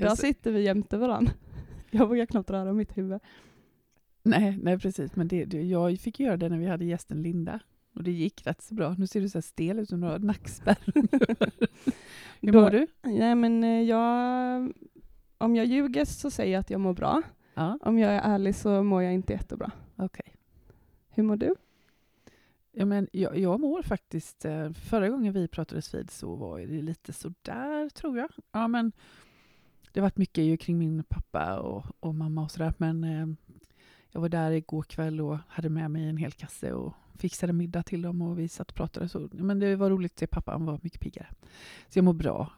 Idag sitter vi jämte varandra. Jag vågar knappt röra mitt huvud. Nej, nej precis. Men det, det, jag fick göra det när vi hade gästen Linda. Och det gick rätt så bra. Nu ser du så stel ut som du har nackspärr. Hur mår du? Nej, men eh, jag, om jag ljuger så säger jag att jag mår bra. Ja, Om jag är ärlig så mår jag inte jättebra. okej. Hur mår du? Ja, men jag, jag mår faktiskt... eh, Förra gången vi pratades vid så var det lite sådär, tror jag. Ja, men det har varit mycket ju kring min pappa och, och mamma och sådär. Men eh, jag var där igår kväll och hade med mig en hel kasse och fixade middag till dem och vi satt och pratade. Så, men det var roligt att se pappa, han var mycket piggare. Så jag mår bra.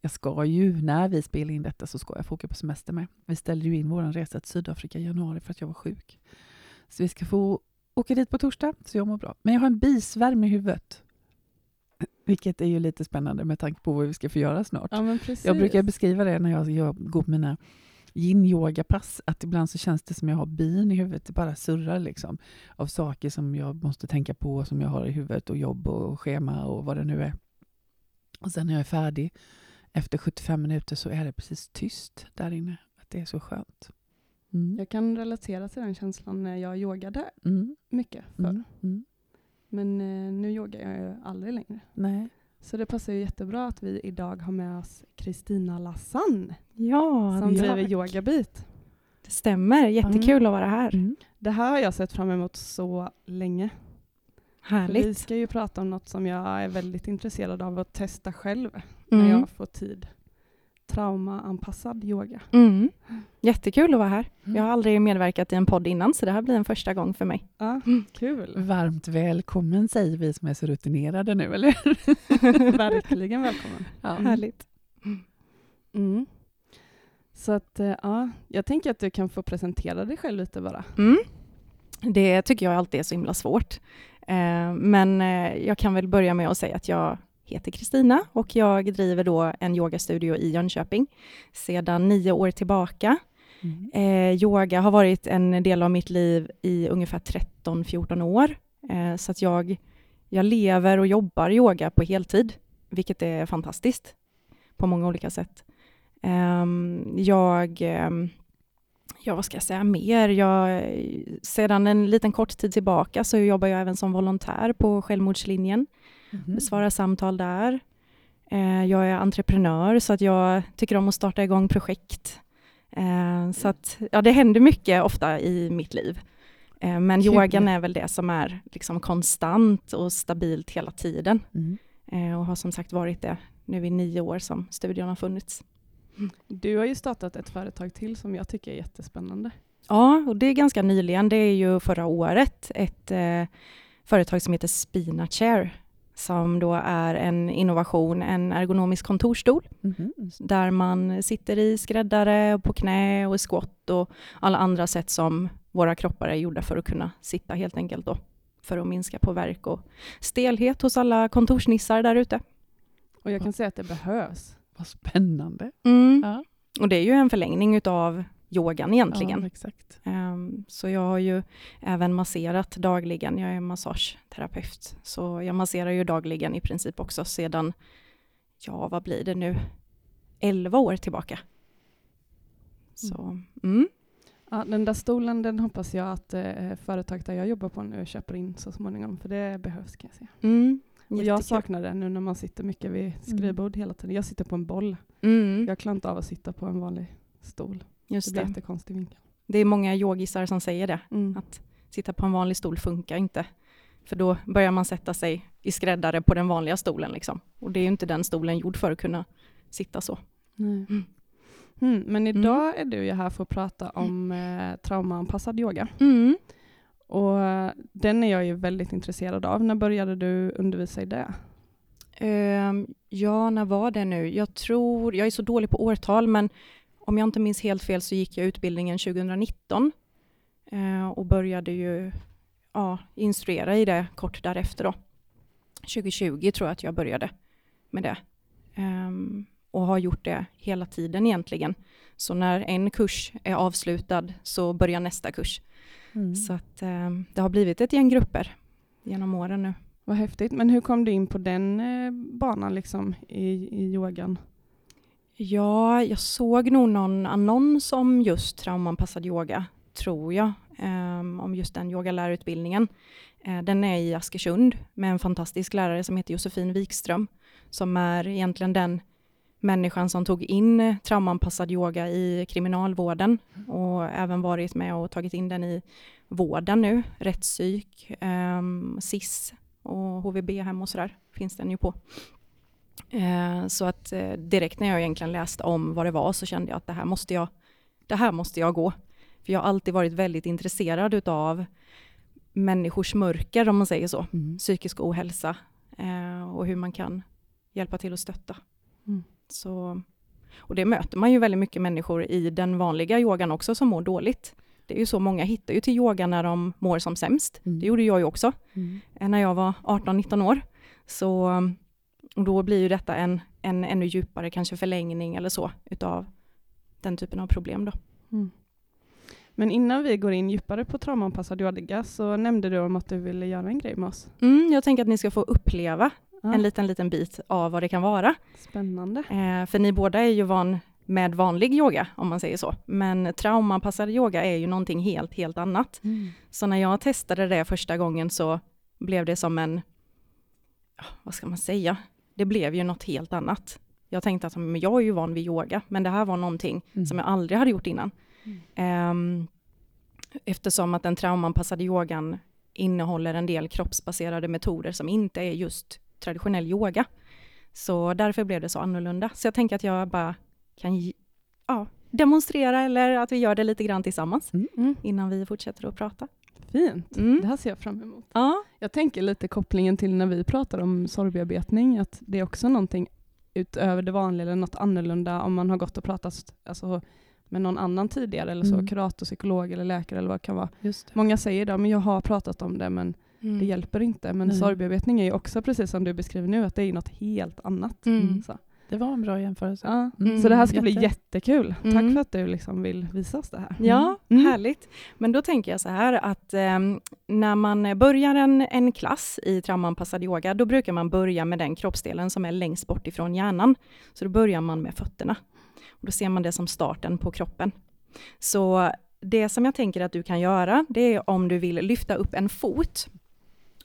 Jag ska ju, när vi spelar in detta så ska jag få åka på semester med. Vi ställde ju in vår resa till Sydafrika i januari för att jag var sjuk. Så vi ska få åka dit på torsdag, så jag mår bra. Men jag har en bisvärm i huvudet. Vilket är ju lite spännande med tanke på vad vi ska få göra snart. Ja. Jag brukar beskriva det när jag, jag går på mina yin-yoga-pass, att ibland så känns det som jag har bin i huvudet, det bara surrar liksom av saker som jag måste tänka på, som jag har i huvudet och jobb och schema och vad det nu är. Och sen när jag är färdig, efter 75 minuter, så är det precis tyst där inne. Att det är så skönt. Mm. Jag kan relatera till den känslan när jag yogade Mm. mycket förr. Mm. Mm. Men eh, nu yogar jag ju aldrig längre. Nej. Så det passar ju jättebra att vi idag har med oss Kristina Lassan Ja, som tack. driver Yogabit. det stämmer. Jättekul att vara här. Mm. Det här har jag sett fram emot så länge. För Vi Härligt. ska ju prata om något som jag är väldigt intresserad av att testa själv när Mm. jag får tid. Traumaanpassad yoga. Mm. Jättekul att vara här. Mm. Jag har aldrig medverkat i en podd innan så det här blir en första gång för mig. Ja, kul. Varmt välkommen säger vi som är så rutinerade nu, eller Verkligen välkommen. ja. Mm. Härligt. Mm. Så att, eh, ja, jag tänker att du kan få presentera dig själv lite bara. Mm. Det tycker jag alltid är så himla svårt. Eh, men eh, jag kan väl börja med att säga att jag heter Kristina och jag driver då en yogastudio i Jönköping sedan nio år tillbaka. Mm. Eh, yoga har varit en del av mitt liv i ungefär 13-14 år. Eh, så att jag, jag lever och jobbar yoga på heltid, vilket är fantastiskt på många olika sätt. Ehm, jag, ehm, ja vad ska jag säga mer? Jag, sedan en liten kort tid tillbaka så jobbar jag även som volontär på Självmordslinjen Mhm. besvara samtal där. Eh, jag är entreprenör så att jag tycker om att starta igång projekt. Eh, så att, ja, det händer mycket ofta i mitt liv. Eh, men Kul. yogan är väl det som är liksom konstant och stabilt hela tiden. Mm. Och har som sagt varit det nu i nio år som studion har funnits. Du har ju startat ett företag till som jag tycker är jättespännande. Ja, och det är ganska nyligen. Det är ju förra året ett eh, företag som heter Spina Chair som då är en innovation, en ergonomisk kontorsstol Mhm. där man sitter i skräddare, och på knä och i squat och alla andra sätt som våra kroppar är gjorda för att kunna sitta helt enkelt då. För att minska på värk och stelhet hos alla kontorsnissar där ute. Och jag kan säga att det behövs. Vad spännande. Mm. Ja. Och det är ju en förlängning utav yogan egentligen. Ja, exakt. Ehm, Så jag har ju även masserat dagligen. Jag är massageterapeut. Så jag masserar ju dagligen i princip också sedan, ja vad blir det nu, 11 år tillbaka. Så, mm. Ja, den där stolen den hoppas jag att eh, företaget där jag jobbar på nu köper in så småningom, för det behövs kan jag säga. Mm. Och jag saknar det nu när man sitter mycket vid skrivbord hela tiden. Jag sitter på en boll. Mm. Jag klarar inte av att sitta på en vanlig stol. Det Just blir det. jättekonstig vinkel. det är många yogisar som säger det. Mm. Att sitta på en vanlig stol funkar inte. För då börjar man sätta sig i skräddare på den vanliga stolen. Liksom. Och det är ju inte den stolen gjord för att kunna sitta så. Mm. Mm, men idag är du ju här för att prata om eh, traumaanpassad yoga. Mm. Och eh, den är jag ju väldigt intresserad av. När började du undervisa i det? Ehm, ja, när var det nu? Jag tror, jag är så dålig på årtal, men om jag inte minns helt fel så gick jag utbildningen 2019 eh, och började ju ja, instruera i det kort därefter. Då. 2020 tror jag att jag började med det. Ehm, och har gjort det hela tiden egentligen. Så när en kurs är avslutad så börjar nästa kurs. Mm. Så att, ehm, det har blivit ett gäng grupper genom åren nu. Vad häftigt. Men hur kom du in på den eh, banan liksom i, i yogan? Ja, jag såg nog någon annons om just traumanpassad yoga, tror jag, um, om just den yogalärarutbildningen. Uh, den är i Askersund med en fantastisk lärare som heter Josefin Wikström, som är egentligen den människan som tog in traumanpassad yoga i kriminalvården och även varit med och tagit in den i vården nu, rättspsyk, um, SIS och HVB-hem och sådär finns den ju på. Eh, så att eh, direkt när jag egentligen läste om vad det var så kände jag att det här måste jag, det här måste jag gå. För jag har alltid varit väldigt intresserad utav människors mörker, om man säger så. Mm. Psykisk ohälsa eh, och hur man kan hjälpa till att stötta. Mm. Så, och det möter man ju väldigt mycket människor i den vanliga yogan också som mår dåligt. Det är ju så, många hittar ju till yoga när de mår som sämst. Mm. Det gjorde jag ju också, mm. när jag var 18-19 år. Så och då blir ju detta en, en ännu djupare kanske förlängning eller så utav den typen av problem. Då. Mm. Men innan vi går in djupare på traumaanpassad yoga så nämnde du om att du ville göra en grej med oss. Mm, jag tänker att ni ska få uppleva ah. en liten, liten bit av vad det kan vara. Spännande. Eh, för ni båda är ju van med vanlig yoga, om man säger så. Men traumaanpassad yoga är ju någonting helt, helt annat. Mm. Så när jag testade det första gången så blev det som en, vad ska man säga, det blev ju något helt annat. Jag tänkte att men jag är ju van vid yoga, men det här var någonting mm. som jag aldrig hade gjort innan. Mm. Um, eftersom att den traumanpassade yogan innehåller en del kroppsbaserade metoder som inte är just traditionell yoga. Så därför blev det så annorlunda. Så jag tänker att jag bara kan ja, demonstrera eller att vi gör det lite grann tillsammans mm. innan vi fortsätter att prata. Fint, mm. det här ser jag fram emot. Ja. Jag tänker lite kopplingen till när vi pratar om sorgbearbetning, att det är också någonting utöver det vanliga eller något annorlunda om man har gått och pratat alltså, med någon annan tidigare, eller så, mm. kurator, psykolog eller läkare eller vad det kan vara. Många säger då, men jag har pratat om det men mm. det hjälper inte. Men mm. sorgbearbetning är ju också precis som du beskriver nu, att det är något helt annat. Mm. Det var en bra jämförelse. Ja. Mm. Så det här ska Jätte. bli jättekul. Mm. Tack för att du liksom vill visa oss det här. Ja, mm. mm. härligt. Men då tänker jag så här att eh, när man börjar en, en klass i traumaanpassad yoga, då brukar man börja med den kroppsdelen som är längst bort ifrån hjärnan. Så då börjar man med fötterna. Och då ser man det som starten på kroppen. Så det som jag tänker att du kan göra, det är om du vill lyfta upp en fot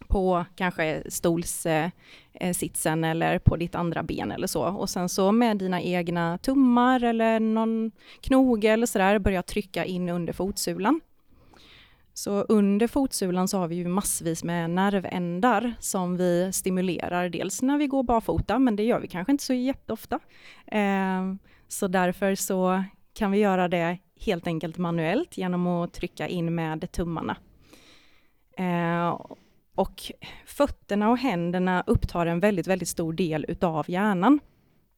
på kanske stolssitsen eh, eller på ditt andra ben eller så. Och sen så med dina egna tummar eller någon knoge eller sådär börja trycka in under fotsulan. Så under fotsulan så har vi ju massvis med nervändar som vi stimulerar, dels när vi går barfota, men det gör vi kanske inte så jätteofta. Eh, så därför så kan vi göra det helt enkelt manuellt genom att trycka in med tummarna. Eh, och fötterna och händerna upptar en väldigt, väldigt stor del utav hjärnan.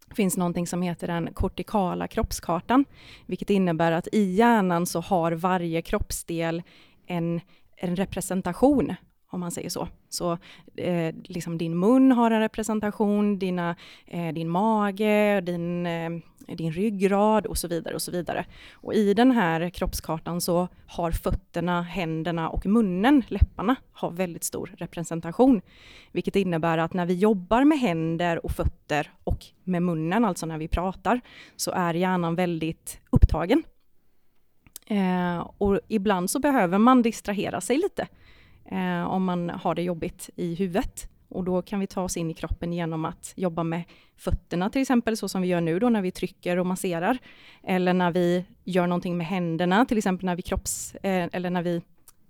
Det finns någonting som heter den kortikala kroppskartan, vilket innebär att i hjärnan så har varje kroppsdel en, en representation om man säger så. Så eh, liksom din mun har en representation, dina, eh, din mage, din, eh, din ryggrad och så vidare. Och så vidare. Och i den här kroppskartan så har fötterna, händerna och munnen, läpparna, har väldigt stor representation. Vilket innebär att när vi jobbar med händer och fötter och med munnen, alltså när vi pratar, så är hjärnan väldigt upptagen. Eh, och ibland så behöver man distrahera sig lite eh, om man har det jobbigt i huvudet. Och då kan vi ta oss in i kroppen genom att jobba med fötterna till exempel, så som vi gör nu då när vi trycker och masserar. Eller när vi gör någonting med händerna, till exempel när vi kropps, eh, eller när vi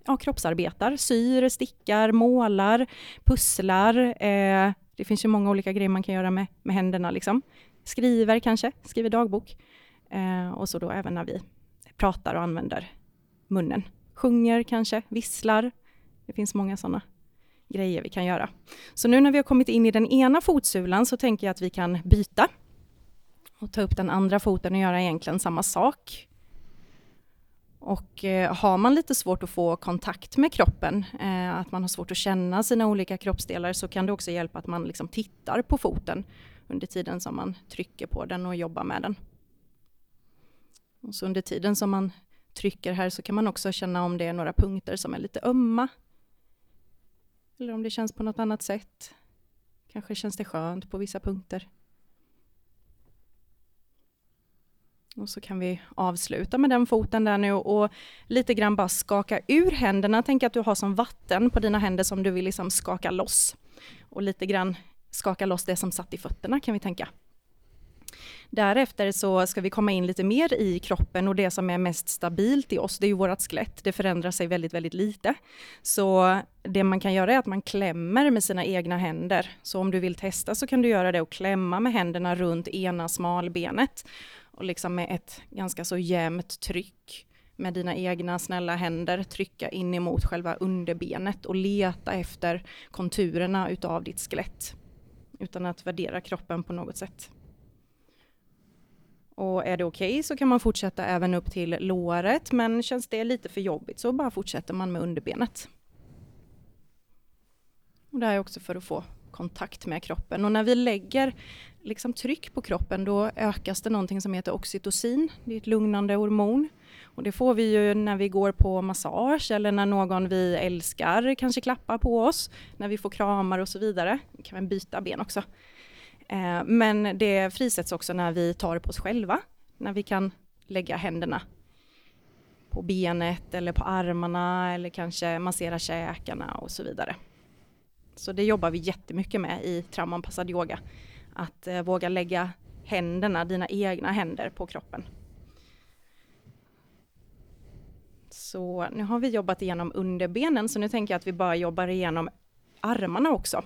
ja, kroppsarbetar, syr, stickar, målar, pusslar. Eh, det finns ju många olika grejer man kan göra med, med händerna. Liksom. Skriver kanske, skriver dagbok. Eh, och så då även när vi pratar och använder munnen. Sjunger kanske, visslar, det finns många sådana grejer vi kan göra. Så nu när vi har kommit in i den ena fotsulan så tänker jag att vi kan byta och ta upp den andra foten och göra egentligen samma sak. Och eh, har man lite svårt att få kontakt med kroppen, eh, att man har svårt att känna sina olika kroppsdelar, så kan det också hjälpa att man liksom tittar på foten under tiden som man trycker på den och jobbar med den. Och så under tiden som man trycker här så kan man också känna om det är några punkter som är lite ömma eller om det känns på något annat sätt. Kanske känns det skönt på vissa punkter. Och så kan vi avsluta med den foten där nu och lite grann bara skaka ur händerna. Tänk att du har som vatten på dina händer som du vill liksom skaka loss. Och lite grann skaka loss det som satt i fötterna kan vi tänka. Därefter så ska vi komma in lite mer i kroppen och det som är mest stabilt i oss, det är ju vårt skelett. Det förändrar sig väldigt, väldigt lite. Så det man kan göra är att man klämmer med sina egna händer. Så om du vill testa så kan du göra det och klämma med händerna runt ena smalbenet och liksom med ett ganska så jämnt tryck med dina egna snälla händer trycka in emot själva underbenet och leta efter konturerna utav ditt skelett utan att värdera kroppen på något sätt. Och är det okej okay så kan man fortsätta även upp till låret, men känns det lite för jobbigt så bara fortsätter man med underbenet. Och det här är också för att få kontakt med kroppen. Och när vi lägger liksom tryck på kroppen då ökas det någonting som heter oxytocin. Det är ett lugnande hormon. Och det får vi ju när vi går på massage eller när någon vi älskar kanske klappar på oss, när vi får kramar och så vidare. Vi kan byta ben också. Eh, men det frisätts också när vi tar på oss själva, när vi kan lägga händerna på benet eller på armarna eller kanske massera käkarna och så vidare. Så det jobbar vi jättemycket med i traumanpassad yoga. Att eh, våga lägga händerna, dina egna händer på kroppen. Så nu har vi jobbat igenom underbenen, så nu tänker jag att vi bara jobbar igenom armarna också.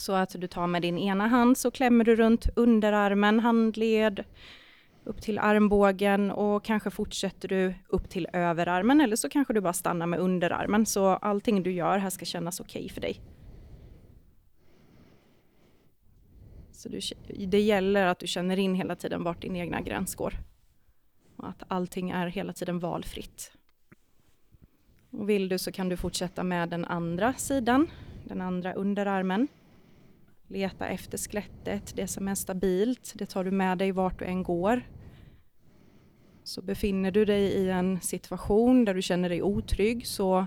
Så att du tar med din ena hand så klämmer du runt underarmen, handled, upp till armbågen och kanske fortsätter du upp till överarmen eller så kanske du bara stannar med underarmen. Så allting du gör här ska kännas okej okay för dig. Så du, det gäller att du känner in hela tiden vart din egna gräns går. Och att allting är hela tiden valfritt. Och vill du så kan du fortsätta med den andra sidan, den andra underarmen. Leta efter skelettet, det som är stabilt, det tar du med dig vart du än går. Så befinner du dig i en situation där du känner dig otrygg, så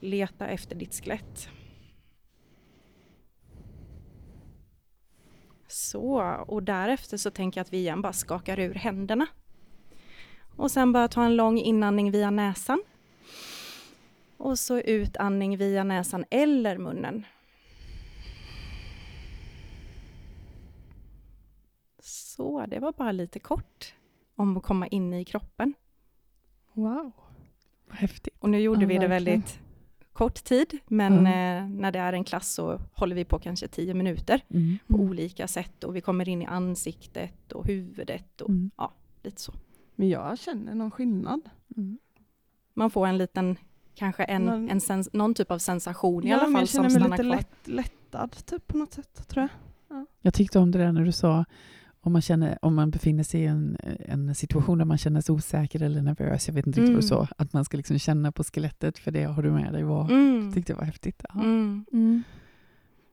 leta efter ditt skelett. Så, och därefter så tänker jag att vi igen bara skakar ur händerna. Och sen bara ta en lång inandning via näsan. Och så utandning via näsan eller munnen. Så, det var bara lite kort om att komma in i kroppen. Wow, vad häftigt. Och nu gjorde ja, vi det väldigt kort tid, men mm. eh, när det är en klass så håller vi på kanske tio minuter mm. på mm. olika sätt och vi kommer in i ansiktet och huvudet och mm. ja, lite så. Men jag känner någon skillnad. Mm. Man får en liten, kanske en, någon, en sens, någon typ av sensation ja, i alla fall som stannar kvar. Jag känner mig lite lätt, lättad typ på något sätt, tror jag. Ja. Jag tyckte om det där när du sa om man, känner, om man befinner sig i en, en situation där man känner sig osäker eller nervös, jag vet inte riktigt mm. vad du mm. sa, att man ska liksom känna på skelettet, för det har du med dig. Var, mm. tyckte jag var häftigt. Ja. Mm. mm.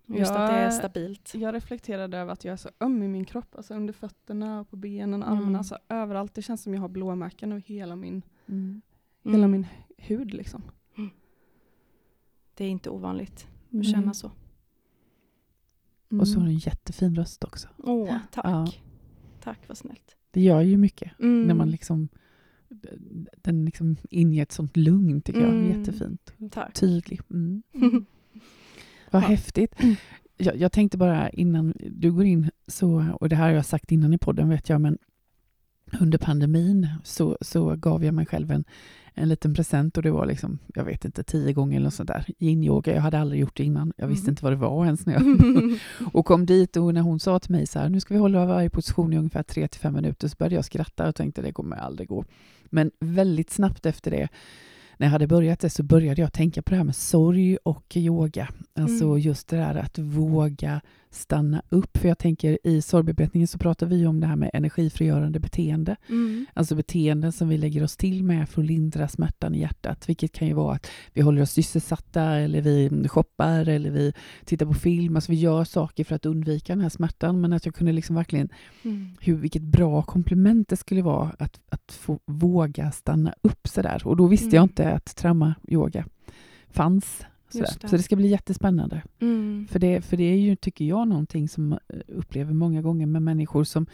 Just jag, att det är stabilt. Jag reflekterade över att jag är så öm i min kropp, alltså under fötterna, på benen, armarna, mm. alltså överallt. Det känns som jag har blåmärken över hela min, hela min hud. Liksom. Det är inte ovanligt att känna så. Mm. Och så har du en jättefin röst också. Åh, tack. Ja. Tack, vad snällt. Det gör ju mycket mm. när man liksom den liksom inger ett sånt lugn, tycker mm. jag. Jättefint. Tack. Tydlig. Mm. Vad ja. häftigt. Jag, jag, tänkte bara innan du går in, så, och det här har jag sagt innan i podden, vet jag, men under pandemin så, så gav jag mig själv en, en liten present och det var liksom, jag vet inte, tio gånger eller sånt där. Yin-yoga, jag hade aldrig gjort det innan. Jag visste mm. inte vad det var ens när jag och kom dit och när hon sa till mig så här, nu ska vi hålla varje position i ungefär tre till fem minuter, så började jag skratta och tänkte det kommer aldrig gå. Men väldigt snabbt efter det när jag hade börjat det så började jag tänka på det här med sorg och yoga. Alltså mm. just det där att våga stanna upp. För jag tänker i sorgbearbetningen så pratar vi om det här med energifrigörande beteende. Mm. Alltså beteenden som vi lägger oss till med för att lindra smärtan i hjärtat. Vilket kan ju vara att vi håller oss sysselsatta eller vi shoppar eller vi tittar på film. Alltså vi gör saker för att undvika den här smärtan. Men att jag kunde liksom verkligen, mm. hur, vilket bra komplement det skulle vara att, att få våga stanna upp sådär. Och då visste mm. jag inte att trauma-yoga fanns Det. Så det ska bli jättespännande. Mm. För, det, för det är ju, tycker jag, någonting som upplever många gånger med människor som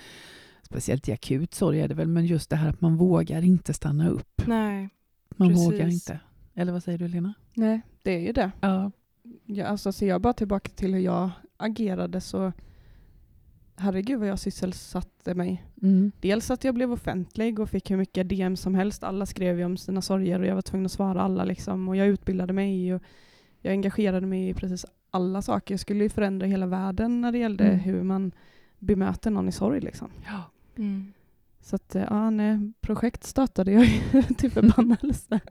Speciellt i akut sorg är det väl, men just det här att man vågar inte stanna upp. Nej, Man precis. vågar inte. Eller vad säger du Lena? Nej, det är ju det. Ja. Ja, alltså, ser jag bara tillbaka till hur jag agerade så herregud vad jag sysselsatte mig. Mm. Dels att jag blev offentlig och fick hur mycket DM som helst. Alla skrev ju om sina sorger och jag var tvungen att svara alla. Liksom. Och jag utbildade mig och jag engagerade mig i precis alla saker. Jag skulle ju förändra hela världen när det gällde mm. hur man bemöter någon i sorg. Liksom. Ja. Mm. Så att, ja, nej, projekt startade jag till förbannelse.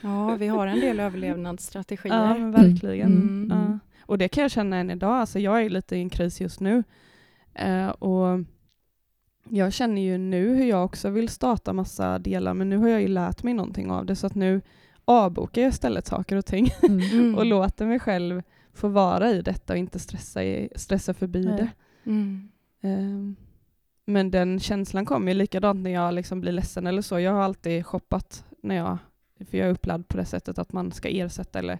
Ja, vi har en del överlevnadsstrategier. Ja, verkligen. Mm. Ja. Och det kan jag känna än idag. Alltså, jag är lite i en kris just nu. Eh, och jag känner ju nu hur jag också vill starta massa delar, men nu har jag ju lärt mig någonting av det, så att nu avbokar jag istället saker och ting mm. och låter mig själv få vara i detta och inte stressa, i, stressa förbi Nej. det. Mm. Um, men den känslan kommer ju likadant när jag liksom blir ledsen eller så. Jag har alltid shoppat när jag, för jag är upplärd på det sättet att man ska ersätta eller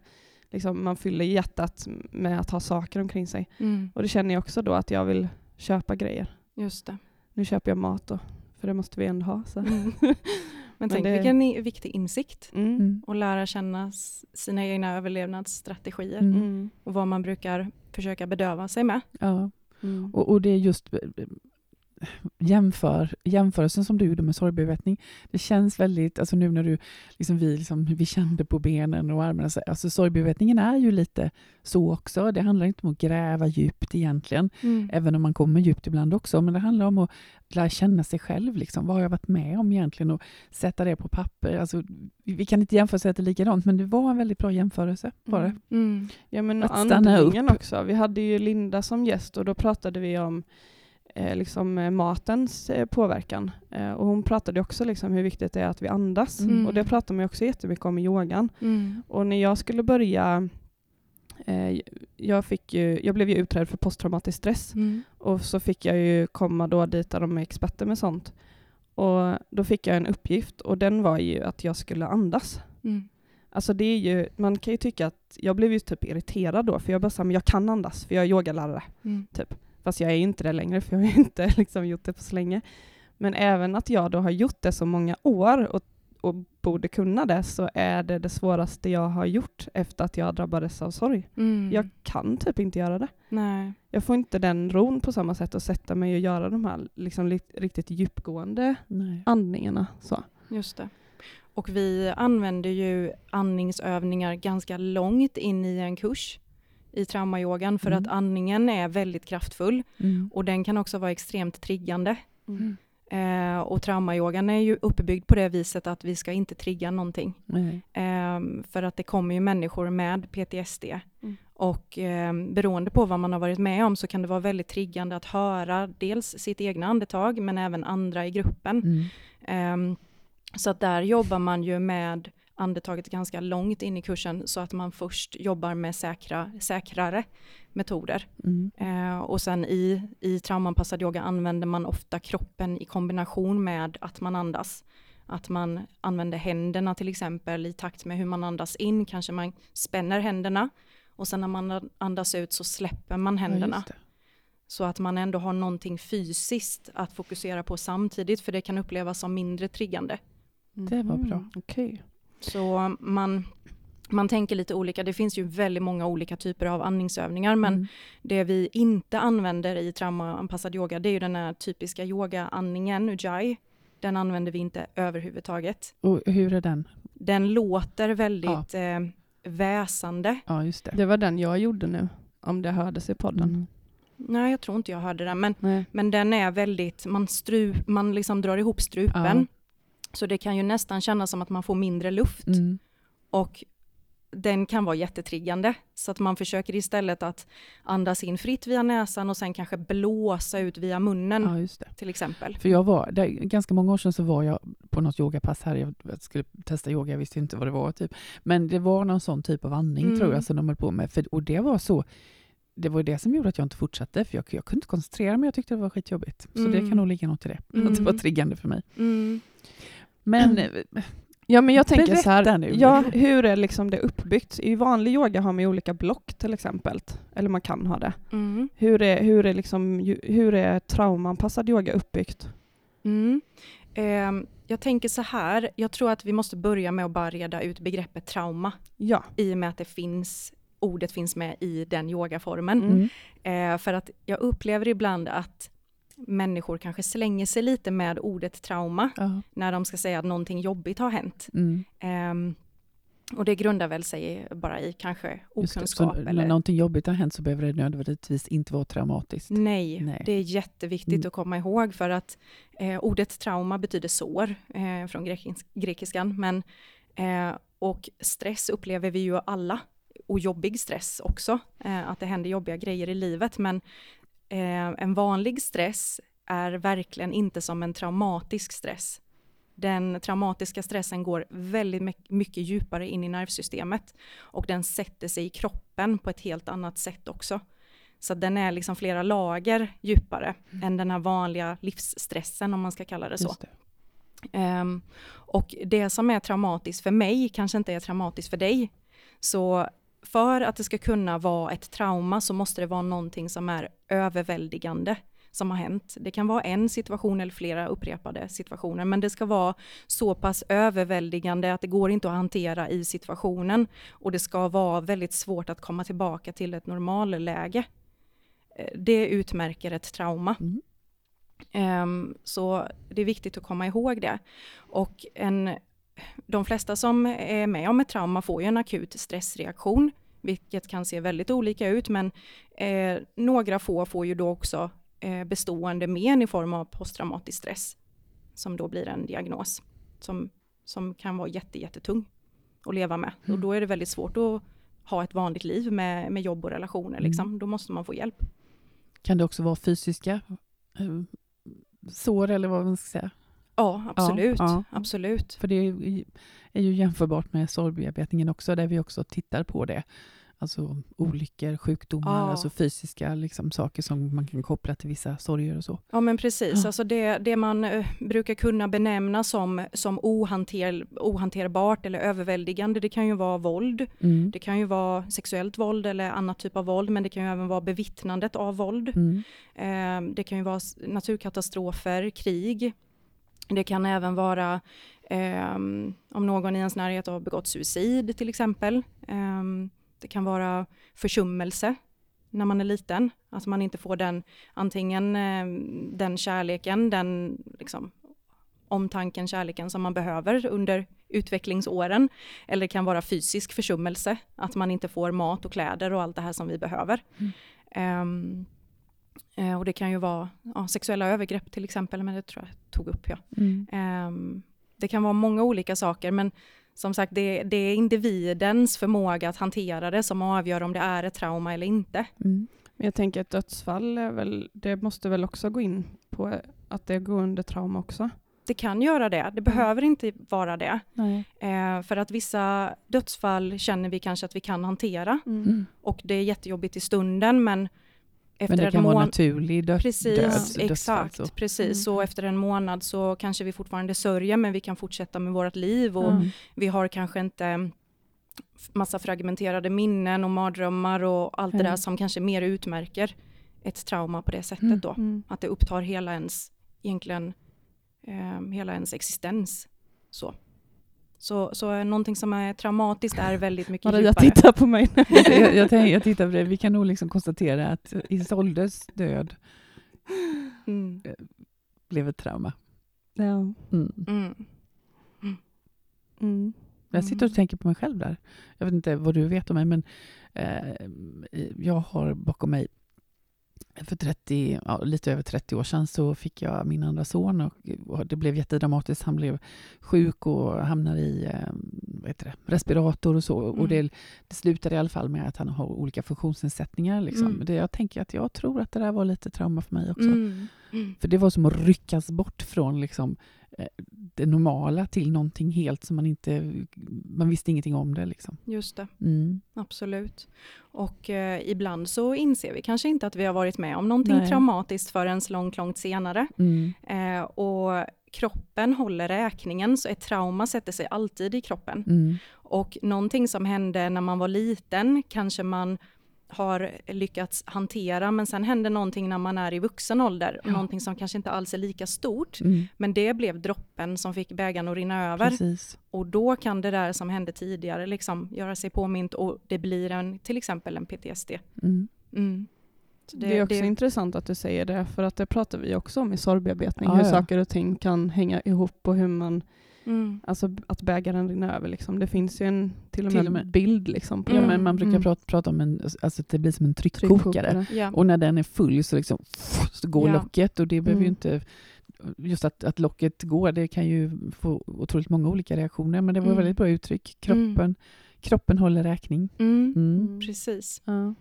liksom man fyller hjärtat med att ha saker omkring sig. Mm. Och det känner jag också då att jag vill köpa grejer. Just det. Nu köper jag mat då, för det måste vi ändå ha. Så. Mm. Men, tänk det... vilken viktig insikt. Mm. mm. Och lära känna sina egna överlevnadsstrategier. Mm. Och vad man brukar försöka bedöva sig med. Ja. Mm. Och, och, det är just jämför, jämförelsen som du gjorde med sorgbearbetning, det känns väldigt, alltså nu när du, liksom vi, liksom, vi kände på benen och armarna, alltså sorgbearbetningen är ju lite så också. Det handlar inte om att gräva djupt egentligen, mm. även om man kommer djupt ibland också, men det handlar om att lära känna sig själv. Liksom. Vad har jag varit med om egentligen och sätta det på papper. Alltså, vi kan inte jämföra sig till likadant, men det var en väldigt bra jämförelse. Var det? Mm. Mm. Ja, men att stanna upp. också. Vi hade ju Linda som gäst och då pratade vi om eh, liksom, eh, matens eh, påverkan. Eh, och hon pratade också liksom hur viktigt det är att vi andas. Mm. Och det pratar man också jättemycket om i yogan. Mm. Och när jag skulle börja eh, jag, fick ju, jag blev ju utredd för posttraumatisk stress mm. och så fick jag ju komma då dit där de är experter med sånt. Och då fick jag en uppgift och den var ju att jag skulle andas. Mm. Alltså det är ju, man kan ju tycka att, jag blev ju typ irriterad då, för jag bara sa, men jag kan andas, för jag är yogalärare. Mm. Typ. Fast jag är inte det längre, för jag har inte liksom gjort det på så länge. Men även att jag då har gjort det så många år och, och borde kunna det, så är det det svåraste jag har gjort efter att jag drabbades av sorg. Mm. Jag kan typ inte göra det. Nej. Jag får inte den ron på samma sätt att sätta mig och göra de här liksom, riktigt djupgående Nej. andningarna. Så. Just det. Och vi använder ju andningsövningar ganska långt in i en kurs i traumayogan för mm. att andningen är väldigt kraftfull mm. och den kan också vara extremt triggande. Mm. Eh, och traumayogan är ju uppbyggd på det viset att vi ska inte trigga någonting. Eh, för att det kommer ju människor med PTSD mm. och eh, beroende på vad man har varit med om så kan det vara väldigt triggande att höra dels sitt egna andetag men även andra i gruppen. Mm. Ehm, så att där jobbar man ju med andetaget ganska långt in i kursen så att man först jobbar med säkra, säkrare metoder. Mm. Eh, och sen i, i traumanpassad yoga använder man ofta kroppen i kombination med att man andas. Att man använder händerna till exempel i takt med hur man andas in, kanske man spänner händerna och sen när man andas ut så släpper man händerna. Ja, så att man ändå har någonting fysiskt att fokusera på samtidigt, för det kan upplevas som mindre triggande. Det var bra. Mm, okay. Så man, man tänker lite olika. Det finns ju väldigt många olika typer av andningsövningar, men mm. det vi inte använder i traumaanpassad yoga, det är ju den här typiska yogaandningen, ujjayi. Den använder vi inte överhuvudtaget. Och hur är den? Den låter väldigt ja. eh, väsande. Ja, just det. Det var den jag gjorde nu, om det hördes i podden. Mm. Nej, jag tror inte jag hörde den, men, men den är väldigt, man, stru, man liksom drar ihop strupen. Ja. Så det kan ju nästan kännas som att man får mindre luft. Mm. Och den kan vara jättetriggande. Så att man försöker istället att andas in fritt via näsan och sen kanske blåsa ut via munnen. Ja, till exempel. För jag var, där, ganska många år sedan så var jag på något yogapass här. Jag skulle testa yoga, jag visste inte vad det var. Typ. Men det var någon sån typ av andning mm. tror jag som de höll på med. För, och det var så det var det som gjorde att jag inte fortsatte, för jag, jag kunde inte koncentrera mig, jag tyckte det var skitjobbigt. Så mm. det kan nog ligga något i det, mm. att det var triggande för mig. Men mm. Ja, men jag tänker Berätta så här, nu. ja, hur är liksom det uppbyggt? I vanlig yoga har man ju olika block till exempel, eller man kan ha det. Mm. Hur är, hur är, liksom, hur är traumaanpassad yoga uppbyggt? Mm. Ehm, jag tänker så här, jag tror att vi måste börja med att bara reda ut begreppet trauma Ja. i och med att det finns, ordet finns med i den yogaformen. Mm. Eh, för att jag upplever ibland att människor kanske slänger sig lite med ordet trauma Ja. när de ska säga att någonting jobbigt har hänt. Mm. Ehm, och det grundar väl sig bara i kanske Just det. okunskap. Så när eller... någonting jobbigt har hänt så behöver det nödvändigtvis inte vara traumatiskt. Nej, Nej. det är jätteviktigt Mm. att komma ihåg för att eh, ordet trauma betyder sår eh, från grekis- grekiskan. Men, eh, och stress upplever vi ju alla, och jobbig stress också, eh, att det händer jobbiga grejer i livet. Men eh, en vanlig stress är verkligen inte som en traumatisk stress. Den traumatiska stressen går väldigt my- mycket djupare in i nervsystemet och den sätter sig i kroppen på ett helt annat sätt också. Så den är liksom flera lager djupare än den här vanliga livsstressen om man ska kalla det så. Det. Ehm, och det som är traumatiskt för mig kanske inte är traumatiskt för dig. Så för att det ska kunna vara ett trauma så måste det vara någonting som är överväldigande som har hänt. Det kan vara en situation eller flera upprepade situationer, men det ska vara så pass överväldigande att det går inte att hantera i situationen och det ska vara väldigt svårt att komma tillbaka till ett normalläge. Eh, Det utmärker ett trauma. Mm. Ehm, så det är viktigt att komma ihåg det. Och en, de flesta som är med om ett trauma får ju en akut stressreaktion, vilket kan se väldigt olika ut, men eh, några få får ju då också eh, bestående men i form av posttraumatisk stress, som då blir en diagnos som, som kan vara jätte, jättetung att leva med. Och Mm. då är det väldigt svårt att ha ett vanligt liv med, med jobb och relationer. Liksom. Mm. Då måste man få hjälp. Kan det också vara fysiska eh, sår eller vad man ska säga? Ja, absolut. ja. absolut. För det är ju- jämförbart med sorgbearbetningen också, där vi också tittar på det. Alltså olyckor, sjukdomar, Ja. alltså fysiska liksom, saker som man kan koppla till vissa sorger och så. Ja men precis, Ja. alltså det, det man eh, brukar kunna benämna som, som ohanter, ohanterbart eller överväldigande, det kan ju vara våld, Mm. det kan ju vara sexuellt våld eller annat typ av våld, men det kan ju även vara bevittnandet av våld. Mm. Eh, det kan ju vara naturkatastrofer, krig. Det kan även vara ehm, om någon i ens närhet har begått suicid till exempel. Ehm, det kan vara försummelse när man är liten, att man inte får den, antingen ehm, den kärleken, den liksom, omtanken, kärleken som man behöver under utvecklingsåren. Eller det kan vara fysisk försummelse, att man inte får mat och kläder och allt det här som vi behöver. Mm. Eh, och det kan ju vara ja, sexuella övergrepp till exempel, men det tror jag tog upp. Ja. Mm. Ehm, det kan vara många olika saker, men som sagt, det, det är individens förmåga att hantera det som avgör om det är ett trauma eller inte. Mm. Jag tänker att dödsfall, är väl, det måste väl också gå in på att det går under trauma också? Det kan göra det, det behöver inte vara det. Eh, för att vissa dödsfall känner vi kanske att vi kan hantera Mm. och det är jättejobbigt i stunden, men efter Men det en kan vara naturlig dö- Precis, död. dödsfall, exakt. så. Precis, Mm. så efter en månad så kanske vi fortfarande sörjer, men vi kan fortsätta med vårt liv och Mm. vi har kanske inte massa fragmenterade minnen och mardrömmar och allt det Mm. där som kanske mer utmärker ett trauma på det sättet Mm. då. Mm. Att det upptar hela ens, egentligen, eh, hela ens existens. Så. Så, så eh, någonting som är traumatiskt är väldigt mycket Maria djupare. tittar på mig jag, jag, tänker, jag tittar på det. Vi kan nog liksom konstatera att Isoldes död Mm. blev ett trauma. Ja. Mm. Mm. Mm. Jag sitter och tänker på mig själv där. Jag vet inte vad du vet om mig, men eh, jag har bakom mig för 30, ja, lite över 30 år sedan så fick jag min andra son och, och det blev jättedramatiskt. Han blev sjuk och hamnade i eh, vad heter det, respirator och så. Mm. Och det, det slutade i alla fall med att han har olika funktionsnedsättningar. Liksom. Mm. Det, jag tänker att jag tror att det där var lite trauma för mig också. Mm. Mm. För det var som att ryckas bort från liksom, det normala till någonting helt som man inte... Man visste ingenting om det. Liksom. Just det. Mm. Absolut. Och eh, ibland så inser vi kanske inte att vi har varit med om någonting Nej. traumatiskt förrän långt, långt senare. Mm. Eh, och kroppen håller räkningen, så ett trauma sätter sig alltid i kroppen. Mm. Och någonting som hände när man var liten kanske man har lyckats hantera, men sen händer någonting när man är i vuxen ålder, ja. någonting som kanske inte alls är lika stort, mm. men det blev droppen som fick bägaren att rinna över. Precis. Och då kan det där som hände tidigare liksom göra sig påmint och det blir en, till exempel en PTSD. Mm. Mm. Det, det, är också det... intressant att du säger det, för att det pratar vi också om i sorgbearbetning, ja, hur ja. saker och ting kan hänga ihop och hur man Mm. Alltså att bägaren rinner över. Liksom. Det finns ju en, till och med, till och med. bild. Liksom, på ja, men man brukar mm. prata, prata, om en, alltså att det blir som en tryckkokare. tryckkokare. Ja. Och när den är full så, liksom, så går ja. locket och det behöver ju mm. inte Just att, att locket går, det kan ju få otroligt många olika reaktioner, men det var mm. väldigt bra uttryck. Kroppen, mm. kroppen håller räkning. Precis. Ja.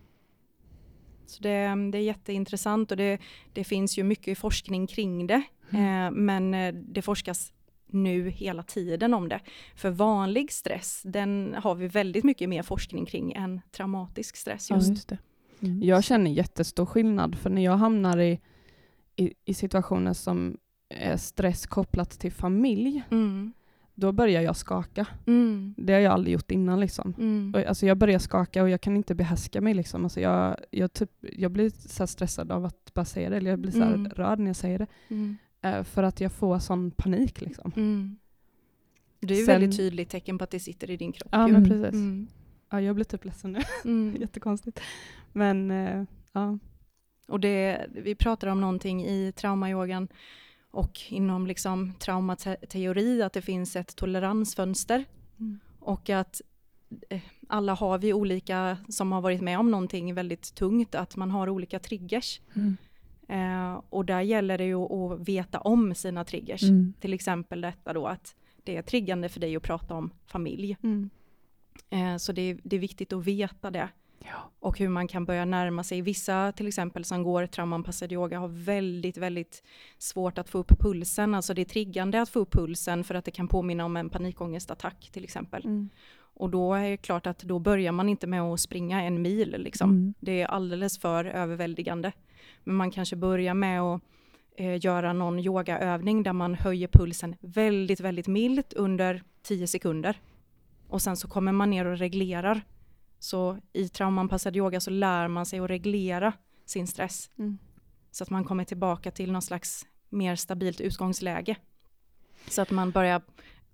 Så det, det, är jätteintressant och det, det, finns ju mycket forskning kring det. Mm. Eh, men eh, det forskas nu hela tiden om det. För vanlig stress, den har vi väldigt mycket mer forskning kring än traumatisk stress. Just. Ja, just det. Mm. Jag känner jättestor skillnad, för när jag hamnar i, i, i situationer som är stress kopplat till familj, mm. då börjar jag skaka. Mm. Det har jag aldrig gjort innan. Liksom. Mm. Och, alltså, jag börjar skaka och jag kan inte behärska mig. Liksom. Alltså, jag, jag, typ, jag blir så stressad av att bara säga det, eller jag blir så mm. rörd när jag säger det. Eh, för att jag får sån panik. Liksom. Mm. Det är ju Sen, väldigt tydligt tecken på att det sitter i din kropp. Ja, men precis. Mm. Ja, jag blir typ ledsen nu. Mm. Jättekonstigt. Men uh, ja. Och det, vi pratar om någonting i traumayogan och inom liksom traumateori, att det finns ett toleransfönster. Mm. Och att eh, alla har vi olika, som har varit med om någonting väldigt tungt, att man har olika triggers. Mm. Eh, och där gäller det ju att veta om sina triggers. Mm. Till exempel detta då att det är triggande för dig att prata om familj. Mm. Eh, så det är, det är, viktigt att veta det. Ja. Och hur man kan börja närma sig. Vissa till exempel som går traumanpassad yoga har väldigt, väldigt svårt att få upp pulsen. Alltså det är triggande att få upp pulsen för att det kan påminna om en panikångestattack till exempel. Mm. Och då är det klart att då börjar man inte med att springa en mil. Liksom. Mm. Det är alldeles för överväldigande. Men man kanske börjar med att eh, göra någon yogaövning där man höjer pulsen väldigt, väldigt milt under 10 sekunder. Och sen så kommer man ner och reglerar. Så i traumanpassad yoga så lär man sig att reglera sin stress. Mm. Så att man kommer tillbaka till någon slags mer stabilt utgångsläge. Så att man börjar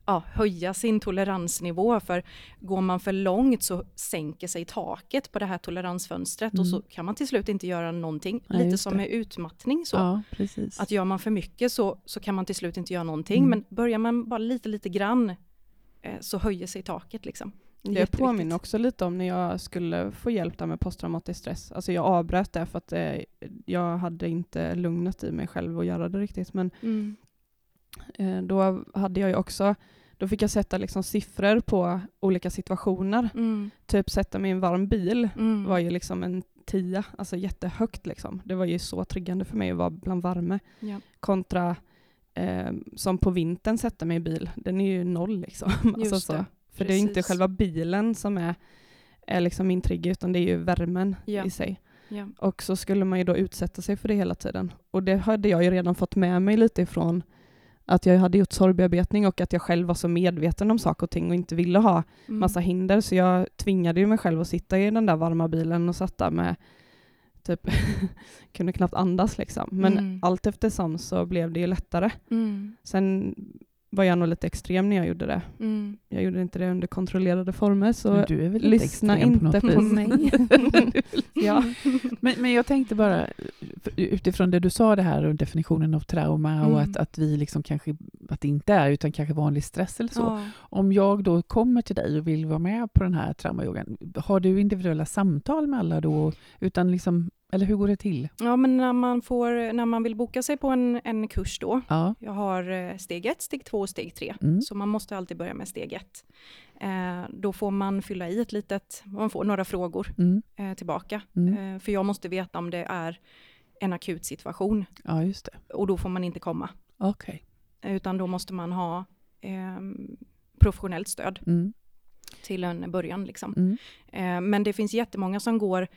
ja, höja sin toleransnivå. För går man för långt så sänker sig taket på det här toleransfönstret mm. och så mm. kan man till slut inte göra någonting. Ja, Lite som med utmattning. Så. Ja, att gör man för mycket så, så kan man till slut inte göra någonting. Mm. Men börjar man bara lite, lite grann eh, så höjer sig taket. Liksom. Det påminner också lite om när jag skulle få hjälp där med posttraumatisk stress. Alltså jag avbröt det för att eh, jag hade inte lugnet i mig själv att göra det riktigt. Men mm. Eh, då hade jag ju också då fick jag sätta liksom siffror på olika situationer. Mm. Typ sätta mig i en varm bil mm. var ju liksom en tia, alltså jättehögt. Liksom. Det var ju så triggande för mig att vara bland värme. Ja. Kontra eh, som på vintern sätta mig i bil, den är ju noll. Liksom. alltså så. Det. För det är inte själva bilen som är, är liksom min trigger, utan det är ju värmen ja. i sig. Ja. Och så skulle man ju då utsätta sig för det hela tiden. Och det hade jag ju redan fått med mig lite ifrån att jag hade gjort sorgbearbetning och att jag själv var så medveten om saker och ting och inte ville ha mm. massa hinder. Så jag tvingade ju mig själv att sitta i den där varma bilen och satt där med typ kunde knappt andas liksom. Men mm. allt eftersom så blev det ju lättare. Mm. Sen var jag nog lite extrem när jag gjorde det. Mm. Jag gjorde inte det under kontrollerade former, så lyssna inte på, på mig. ja. men, men jag tänkte bara, utifrån det du sa det här och definitionen av trauma mm. och att, att vi liksom kanske, att det inte är utan kanske vanlig stress eller så. Ja. Om jag då kommer till dig och vill vara med på den här traumayogan, har du individuella samtal med alla då? Utan liksom eller hur går det till? Ja, men när man, får, när man vill boka sig på en, en kurs då, ja. jag har eh, steg ett, steg två och steg tre, mm. så man måste alltid börja med steg ett. Eh, då får man fylla i ett litet, man får några frågor mm. eh, tillbaka, mm. eh, för jag måste veta om det är en akut situation. Ja, just det. Och då får man inte komma. Okay. Utan då måste man ha ehm, professionellt stöd mm. till en början. Liksom. Mm. Eh, men det finns jättemånga som går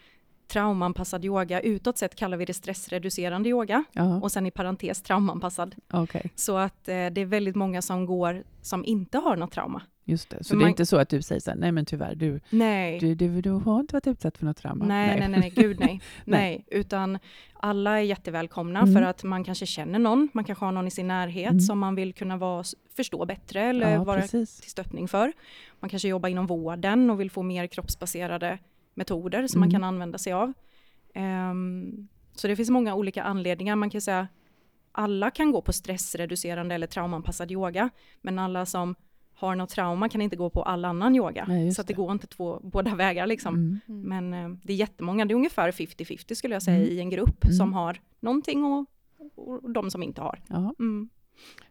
traumanpassad yoga. Utåt sett kallar vi det stressreducerande yoga ja. och sen i parentes traumanpassad. Okay. Så att eh, det är väldigt många som går som inte har något trauma. Just det, så Men det är inte så att du säger så här, nej men tyvärr, du, nej. Du, du, du har inte varit utsatt för något trauma? Nej, nej, nej, nej gud nej. nej. Utan alla är jättevälkomna mm. för att man kanske känner någon, man kanske har någon i sin närhet mm. som man vill kunna vara, förstå bättre eller ja, vara precis. till stöttning för. Man kanske jobbar inom vården och vill få mer kroppsbaserade metoder som mm. man kan använda sig av. Um, så det finns många olika anledningar. Man kan säga alla kan gå på stressreducerande eller traumanpassad yoga, men alla som har något trauma kan inte gå på all annan yoga. Nej, så det. det. går inte två, båda vägar liksom. Mm. mm. Men eh, det är jättemånga, det är ungefär 50-50 skulle jag säga mm. i en grupp mm. som har någonting och, och de som inte har. Mm.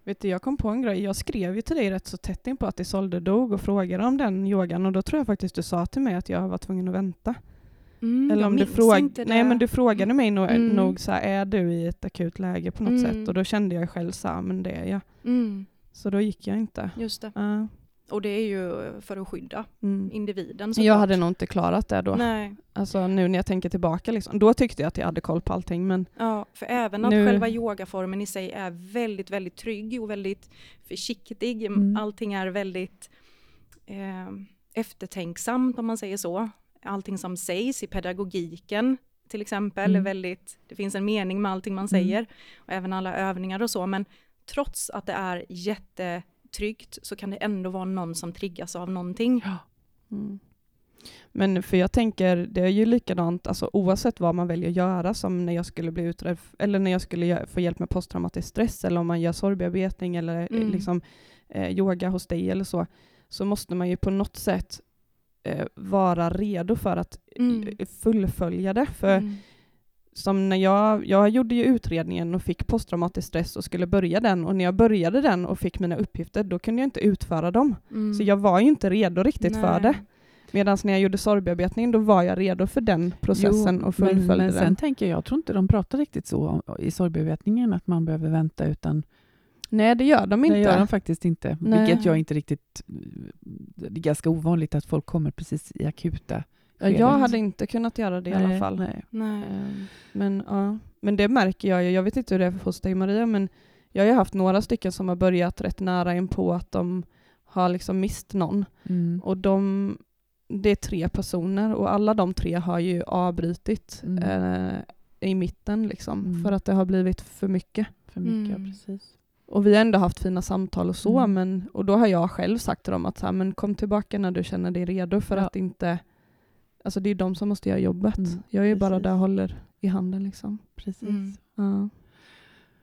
Vet du, jag kom på en grej. Jag skrev ju till dig rätt så tätt in på att Isolde dog och frågade om den yogan och då tror jag faktiskt du sa till mig att jag var tvungen att vänta. Mm, Eller om du, fråg Nej, men du frågade mig nog, mm. nog så här, är du i ett akut läge på något mm. sätt? Och då kände jag själv så här, men det är jag. Mm. Så då gick jag inte. Just det. Uh. Och det är ju för att skydda mm. individen. Jag klart. hade nog inte klarat det då. Nej. Alltså nu när jag tänker tillbaka, liksom. då tyckte jag att jag hade koll på allting. Men ja, för även att nu... själva yogaformen i sig är väldigt, väldigt trygg och väldigt försiktig. Mm. Allting är väldigt eh, eftertänksamt om man säger så. Allting som sägs i pedagogiken till exempel mm. är väldigt, det finns en mening med allting man mm. säger. Och även alla övningar och så, men trots att det är jättetryggt så kan det ändå vara någon som triggas av någonting. Ja. Mm. Men för jag tänker, det är ju likadant alltså, oavsett vad man väljer att göra, som när jag skulle bli utredd, eller när jag skulle få hjälp med posttraumatisk stress, eller om man gör sorgbearbetning eller eh, mm. liksom, eh, yoga hos dig eller så, så måste man ju på något sätt eh, vara redo för att mm. fullfölja det. För mm som när jag, jag gjorde ju utredningen och fick posttraumatisk stress och skulle börja den och när jag började den och fick mina uppgifter då kunde jag inte utföra dem. Mm. Så jag var ju inte redo riktigt Nej. för det. Medan när jag gjorde sorgbearbetning då var jag redo för den processen jo, och fullföljde men, men sen den. tänker jag, jag tror inte de pratar riktigt så i sorgbearbetningen att man behöver vänta utan Nej, det gör de inte. Det gör de faktiskt inte. Nej. Vilket jag inte riktigt... Det är ganska ovanligt att folk kommer precis i akuta Ja, jag hade inte kunnat göra det nej, i alla fall. Nej. nej. Ehm, men, ja. men det märker jag ju. Jag vet inte hur det är hos dig Maria, men jag har ju haft några stycken som har börjat rätt nära in på att de har liksom mist någon. Mm. Och de, det är tre personer och alla de tre har ju avbrutit mm. eh, i mitten liksom, mm. för att det har blivit för mycket. För mycket, ja, mm. precis. Och vi har ändå haft fina samtal och så, mm. men, och då har jag själv sagt till dem att så här, men kom tillbaka när du känner dig redo för ja. att inte Alltså det är de som måste göra jobbet. Mm, jag är precis. bara där och håller i handen. Liksom. Precis. Mm. Ja.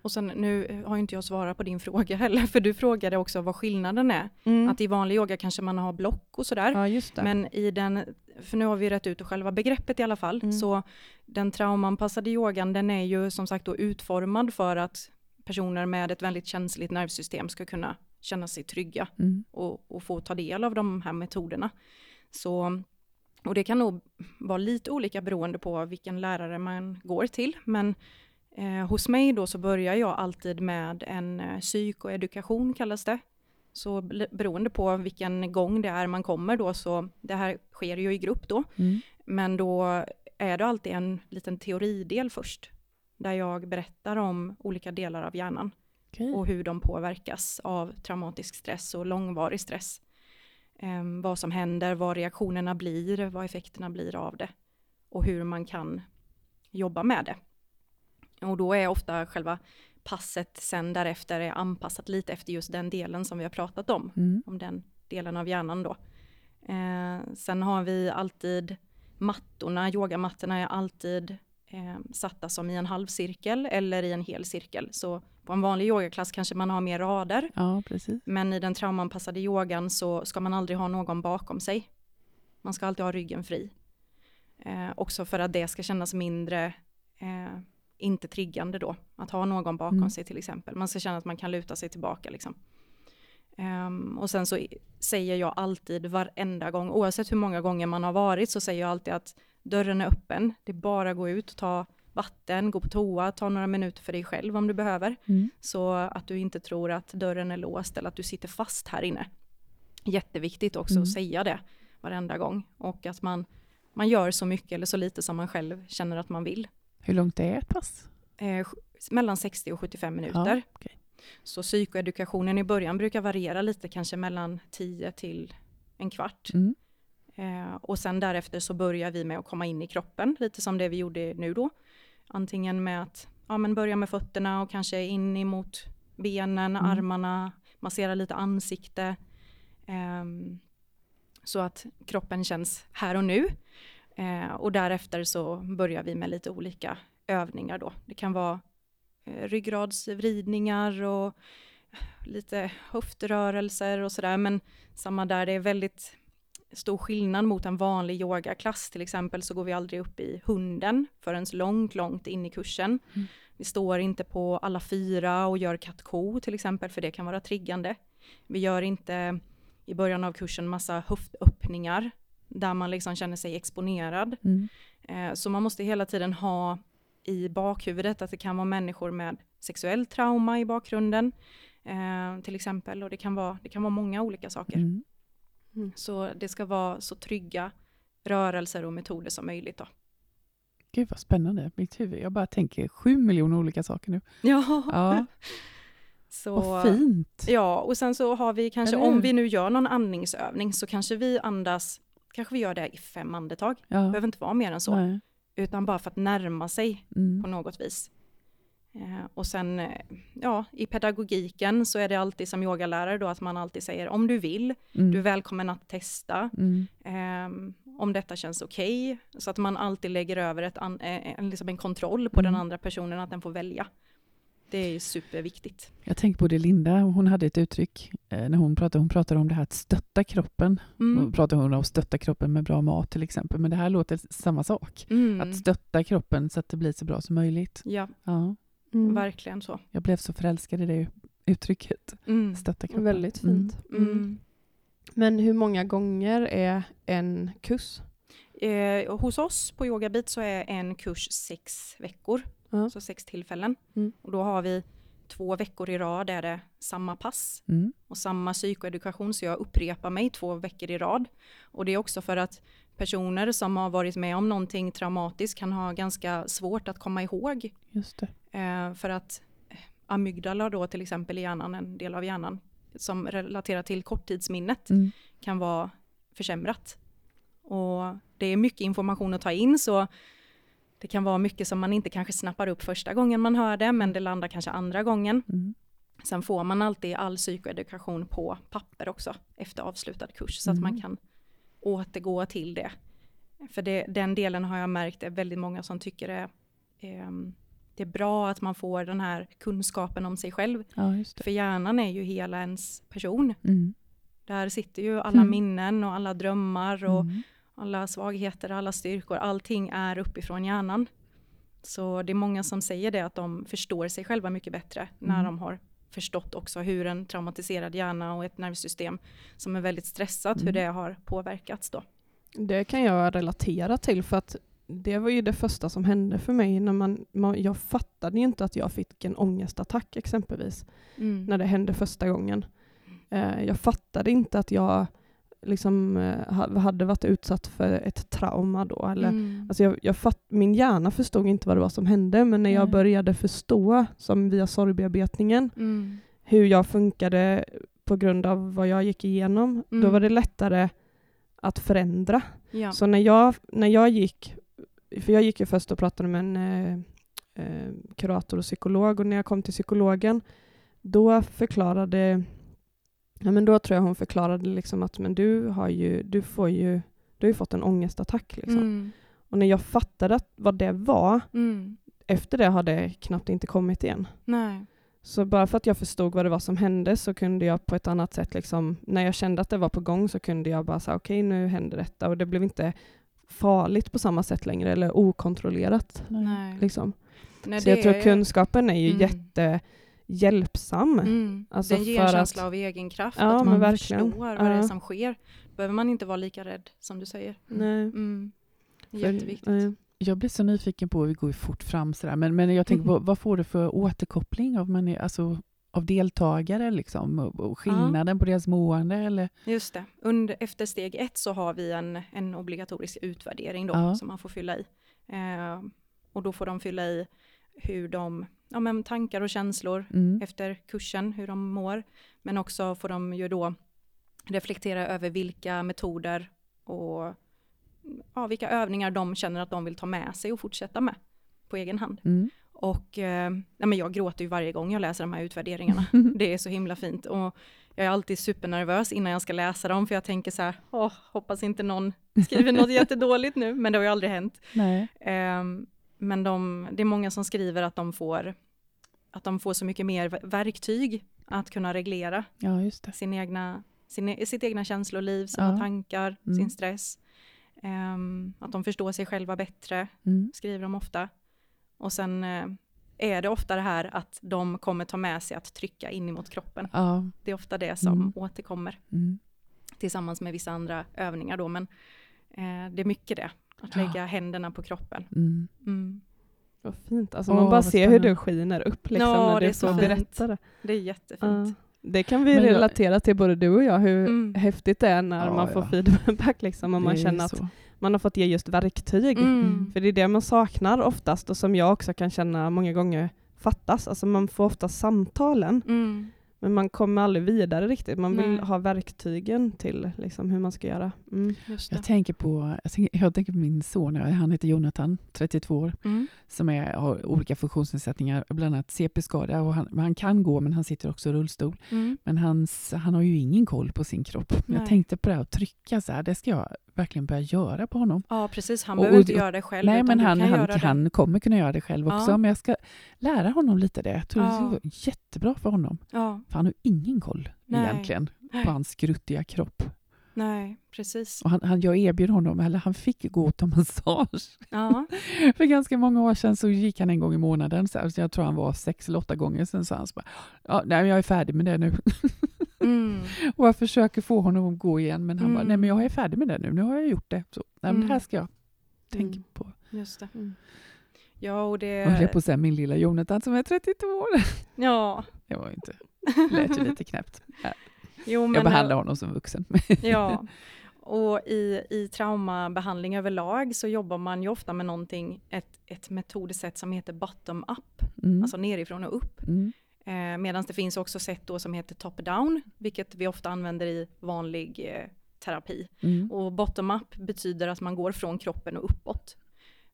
Och sen, nu har inte jag svarat på din fråga heller, för du frågade också vad skillnaden är. Mm. Att i vanlig yoga kanske man har block och sådär. Ja, men i den, för nu har vi rätt ut själva begreppet i alla fall, mm. så den traumanpassade yogan, den är ju som sagt då utformad för att personer med ett väldigt känsligt nervsystem ska kunna känna sig trygga mm. och, och, få ta del av de här metoderna. Så och det kan nog vara lite olika beroende på vilken lärare man går till, men eh, hos mig då så börjar jag alltid med en eh, psykoedukation kallas det. Så beroende på vilken gång det är man kommer då, så det här sker ju i grupp då, mm. men då är det alltid en liten teoridel först, där jag berättar om olika delar av hjärnan okay. och hur de påverkas av traumatisk stress och långvarig stress vad som händer, vad reaktionerna blir, vad effekterna blir av det och hur man kan jobba med det. Och då är ofta själva passet sen därefter är anpassat lite efter just den delen som vi har pratat om, mm. om den delen av hjärnan då. Eh, sen har vi alltid mattorna, yogamattorna är alltid eh, satta som i en halvcirkel eller i en hel cirkel. Så på en vanlig yogaklass kanske man har mer rader. Ja, precis. Men i den traumanpassade yogan så ska man aldrig ha någon bakom sig. Man ska alltid ha ryggen fri. Eh, också för att det ska kännas mindre eh, inte triggande då. Att ha någon bakom mm. sig till exempel. Man ska känna att man kan luta sig tillbaka liksom. Um, och sen så säger jag alltid varenda gång, oavsett hur många gånger man har varit, så säger jag alltid att dörren är öppen. Det är bara att gå ut och ta vatten, gå på toa, ta några minuter för dig själv om du behöver. Mm. Så att du inte tror att dörren är låst eller att du sitter fast här inne. Jätteviktigt också mm. att säga det varenda gång. Och att man man gör så mycket eller så lite som man själv känner att man vill. Hur långt är ett pass? Eh, mellan 60 och 75 minuter. Ja, okay. Så psykoedukationen i början brukar variera lite, kanske mellan 10 till en kvart. Mm. Eh, och sen därefter så börjar vi med att komma in i kroppen, lite som det vi gjorde nu då. Antingen med att ja, men börja med fötterna och kanske in emot benen, mm. armarna, massera lite ansikte. Eh, så att kroppen känns här och nu. Eh, och därefter så börjar vi med lite olika övningar då. Det kan vara eh, ryggradsvridningar och lite höftrörelser och sådär, men samma där, det är väldigt stor skillnad mot en vanlig yogaklass. Till exempel så går vi aldrig upp i hunden förrän långt, långt in i kursen. Mm. Vi står inte på alla fyra och gör katt-ko till exempel, för det kan vara triggande. Vi gör inte i början av kursen massa höftöppningar där man liksom känner sig exponerad. Mm. Eh, så man måste hela tiden ha i bakhuvudet att det kan vara människor med sexuell trauma i bakgrunden eh, till exempel och det kan vara, det kan vara många olika saker. Mm. Mm. Så det ska vara så trygga rörelser och metoder som möjligt. Då. Gud vad spännande, mitt huvud. Jag bara tänker sju miljoner olika saker nu. Ja. ja. Så, vad fint. Ja, och sen så har vi kanske, om vi nu gör någon andningsövning, så kanske vi andas, kanske vi gör det i fem andetag. Ja. Det behöver inte vara mer än så. Nej. Utan bara för att närma sig mm. på något vis. Eh, och sen, eh, ja, i pedagogiken så är det alltid som yogalärare då att man alltid säger om du vill, mm. du är välkommen att testa. Mm. Eh, om detta känns okej. Okay, så att man alltid lägger över ett an, eh, liksom en kontroll på mm. den andra personen, att den får välja. Det är superviktigt. Jag tänker på det Linda, hon hade ett uttryck när hon pratade, hon pratade om det här att stötta kroppen. Mm. Då pratade hon om att stötta kroppen med bra mat till exempel, men det här låter samma sak. Mm. Att stötta kroppen så att det blir så bra som möjligt. Ja. ja. Mm. Verkligen så. Jag blev så förälskad i det uttrycket. Mm. Stötta kroppen. Väldigt mm. fint. Mm. mm. Men hur många gånger är en kurs? Eh, hos oss på Yogabit så är en kurs sex veckor, mm. så sex tillfällen. Mm. Och då har vi två veckor i rad är det samma pass mm. och samma psykoedukation, så jag upprepar mig två veckor i rad. Och det är också för att personer som har varit med om någonting traumatiskt kan ha ganska svårt att komma ihåg. Just det. Eh, för att eh, amygdala då till exempel i hjärnan, en del av hjärnan, som relaterar till korttidsminnet, mm. kan vara försämrat. Och det är mycket information att ta in, så det kan vara mycket som man inte kanske snappar upp första gången man hör det, men det landar kanske andra gången. Mm. Sen får man alltid all psykoedukation på papper också efter avslutad kurs, så mm. att man mm. kan återgå till det. För det, den delen har jag märkt är väldigt många som tycker är eh, det är bra att man får den här kunskapen om sig själv. Ja, För hjärnan är ju hela ens person. Mm. Där sitter ju alla mm. minnen och alla drömmar och mm. alla svagheter, alla styrkor. Allting är uppifrån hjärnan. Så det är många som säger det, att de förstår sig själva mycket bättre när mm. de har förstått också hur en traumatiserad hjärna och ett nervsystem som är väldigt stressat, hur mm. det har påverkats då. Det kan jag relatera till för att det var ju det första som hände för mig. När man, man jag fattade ju inte att jag fick en ångestattack exempelvis, mm. när det hände första gången. Eh, jag fattade inte att jag liksom, eh, hade varit utsatt för ett trauma då. Eller, mm. alltså jag, jag fatt, min hjärna förstod inte vad det var som hände, men när jag började förstå, som via sorgbearbetningen, mm. hur jag funkade på grund av vad jag gick igenom, då mm. var det lättare att förändra. Ja. Så när jag, när jag gick för jag gick ju först och pratade med en eh, eh, kurator och psykolog och när jag kom till psykologen då förklarade Ja, men då tror jag hon förklarade liksom att men du har ju, du får ju, du har ju fått en ångestattack. Liksom. Mm. Och när jag fattade att, vad det var, mm. efter det har det knappt inte kommit igen. Nej. Så bara för att jag förstod vad det var som hände så kunde jag på ett annat sätt, liksom, när jag kände att det var på gång så kunde jag bara säga okej okay, nu händer detta och det blev inte farligt på samma sätt längre eller okontrollerat. Nej. Liksom. Nej, så jag tror kunskapen är ju mm. Jättehjälpsam. Mm. Alltså Den ger en känsla att, av egen kraft, ja, att man verkligen. förstår vad ja. det är som sker. Då behöver man inte vara lika rädd som du säger. Nej. Mm. Jätteviktigt. För, jag blir så nyfiken på, vi går ju fort fram sådär, men, men jag tänker på vad får du för återkoppling av, man är, alltså, av deltagare liksom, och skillnaden ja. på deras mående? Eller? Just det. Under, efter steg ett så har vi en, en obligatorisk utvärdering då, ja. som man får fylla i. Eh, och då får de fylla i hur de, ja men tankar och känslor mm. efter kursen, hur de mår. Men också får de ju då reflektera över vilka metoder och ja, vilka övningar de känner att de vill ta med sig och fortsätta med på egen hand. Mm. Och eh, nej men jag gråter ju varje gång jag läser de här utvärderingarna. det är så himla fint. Och jag är alltid supernervös innan jag ska läsa dem, för jag tänker så här, åh, hoppas inte någon skriver något jättedåligt nu, men det har ju aldrig hänt. Eh, men de, det är många som skriver att de får att de får så mycket mer verktyg att kunna reglera ja, Sin egna, sin, sitt egna känsloliv, sina ja. tankar, mm. sin stress. Um, att de förstår sig själva bättre, mm. skriver de ofta. Och sen uh, är det ofta det här att de kommer ta med sig att trycka in mot kroppen. Ja. Det är ofta det som mm. återkommer. Mm. Tillsammans med vissa andra övningar då, men uh, det är mycket det. Att lägga ja. händerna på kroppen. Mm. mm. Vad fint, alltså oh, man bara ser hur det skiner upp liksom, ja, när du får berätta det. Det är jättefint. Uh. Det kan vi Men relatera till både du och jag, hur mm. häftigt det är när ja, man får feedback liksom, och man känner att man har fått ge just verktyg. Mm. För det är det man saknar oftast och som jag också kan känna många gånger fattas. Alltså man får ofta samtalen, mm. Men man kommer aldrig vidare riktigt. Man vill Nej. ha verktygen till liksom, hur man ska göra. Mm. Jag, tänker på, jag, tänker, jag tänker på min son, han heter Jonathan, 32 år, mm. som är, har olika funktionsnedsättningar, bland annat CP-skada. Och han, han, kan gå, men han sitter också i rullstol. Mm. Men hans, han har ju ingen koll på sin kropp. Nej. Jag tänkte på det här att trycka så här, det ska jag verkligen börja göra på honom. Ja, precis. Han och, behöver inte göra det själv. Nej, men han, han, han kommer kunna göra det själv också. Ja. Men jag ska lära honom lite det. Jag tror ja. det vara jättebra för honom. Ja. För han har ingen koll Nej. egentligen på hans skruttiga kropp. Nej, precis. Och han, han, jag erbjöd honom, eller han fick gå till massage. Ja. För ganska många år sedan så gick han en gång i månaden, så jag tror han var sex eller åtta gånger, sen sa han så bara, ja, nej, jag är färdig med det nu. Mm. och jag försöker få honom att gå igen, men han mm. bara, nej men jag är färdig med det nu, nu har jag gjort det. Så, nej, men det här mm. ska jag tänka mm. på. Just det. Mm. Ja, och det... Jag höll på att säga min lilla Jonathan som är 32 år. Ja. Det var inte, det lät ju lite knäppt. Jo, men, jag behandlar honom som vuxen. ja, och i, i traumabehandling överlag så jobbar man ju ofta med någonting, ett, ett metodsätt som heter bottom-up, mm. alltså nerifrån och upp. Mm. Eh, Medan det finns också sätt då som heter top-down, vilket vi ofta använder i vanlig eh, terapi. Mm. Och bottom-up betyder att man går från kroppen och uppåt.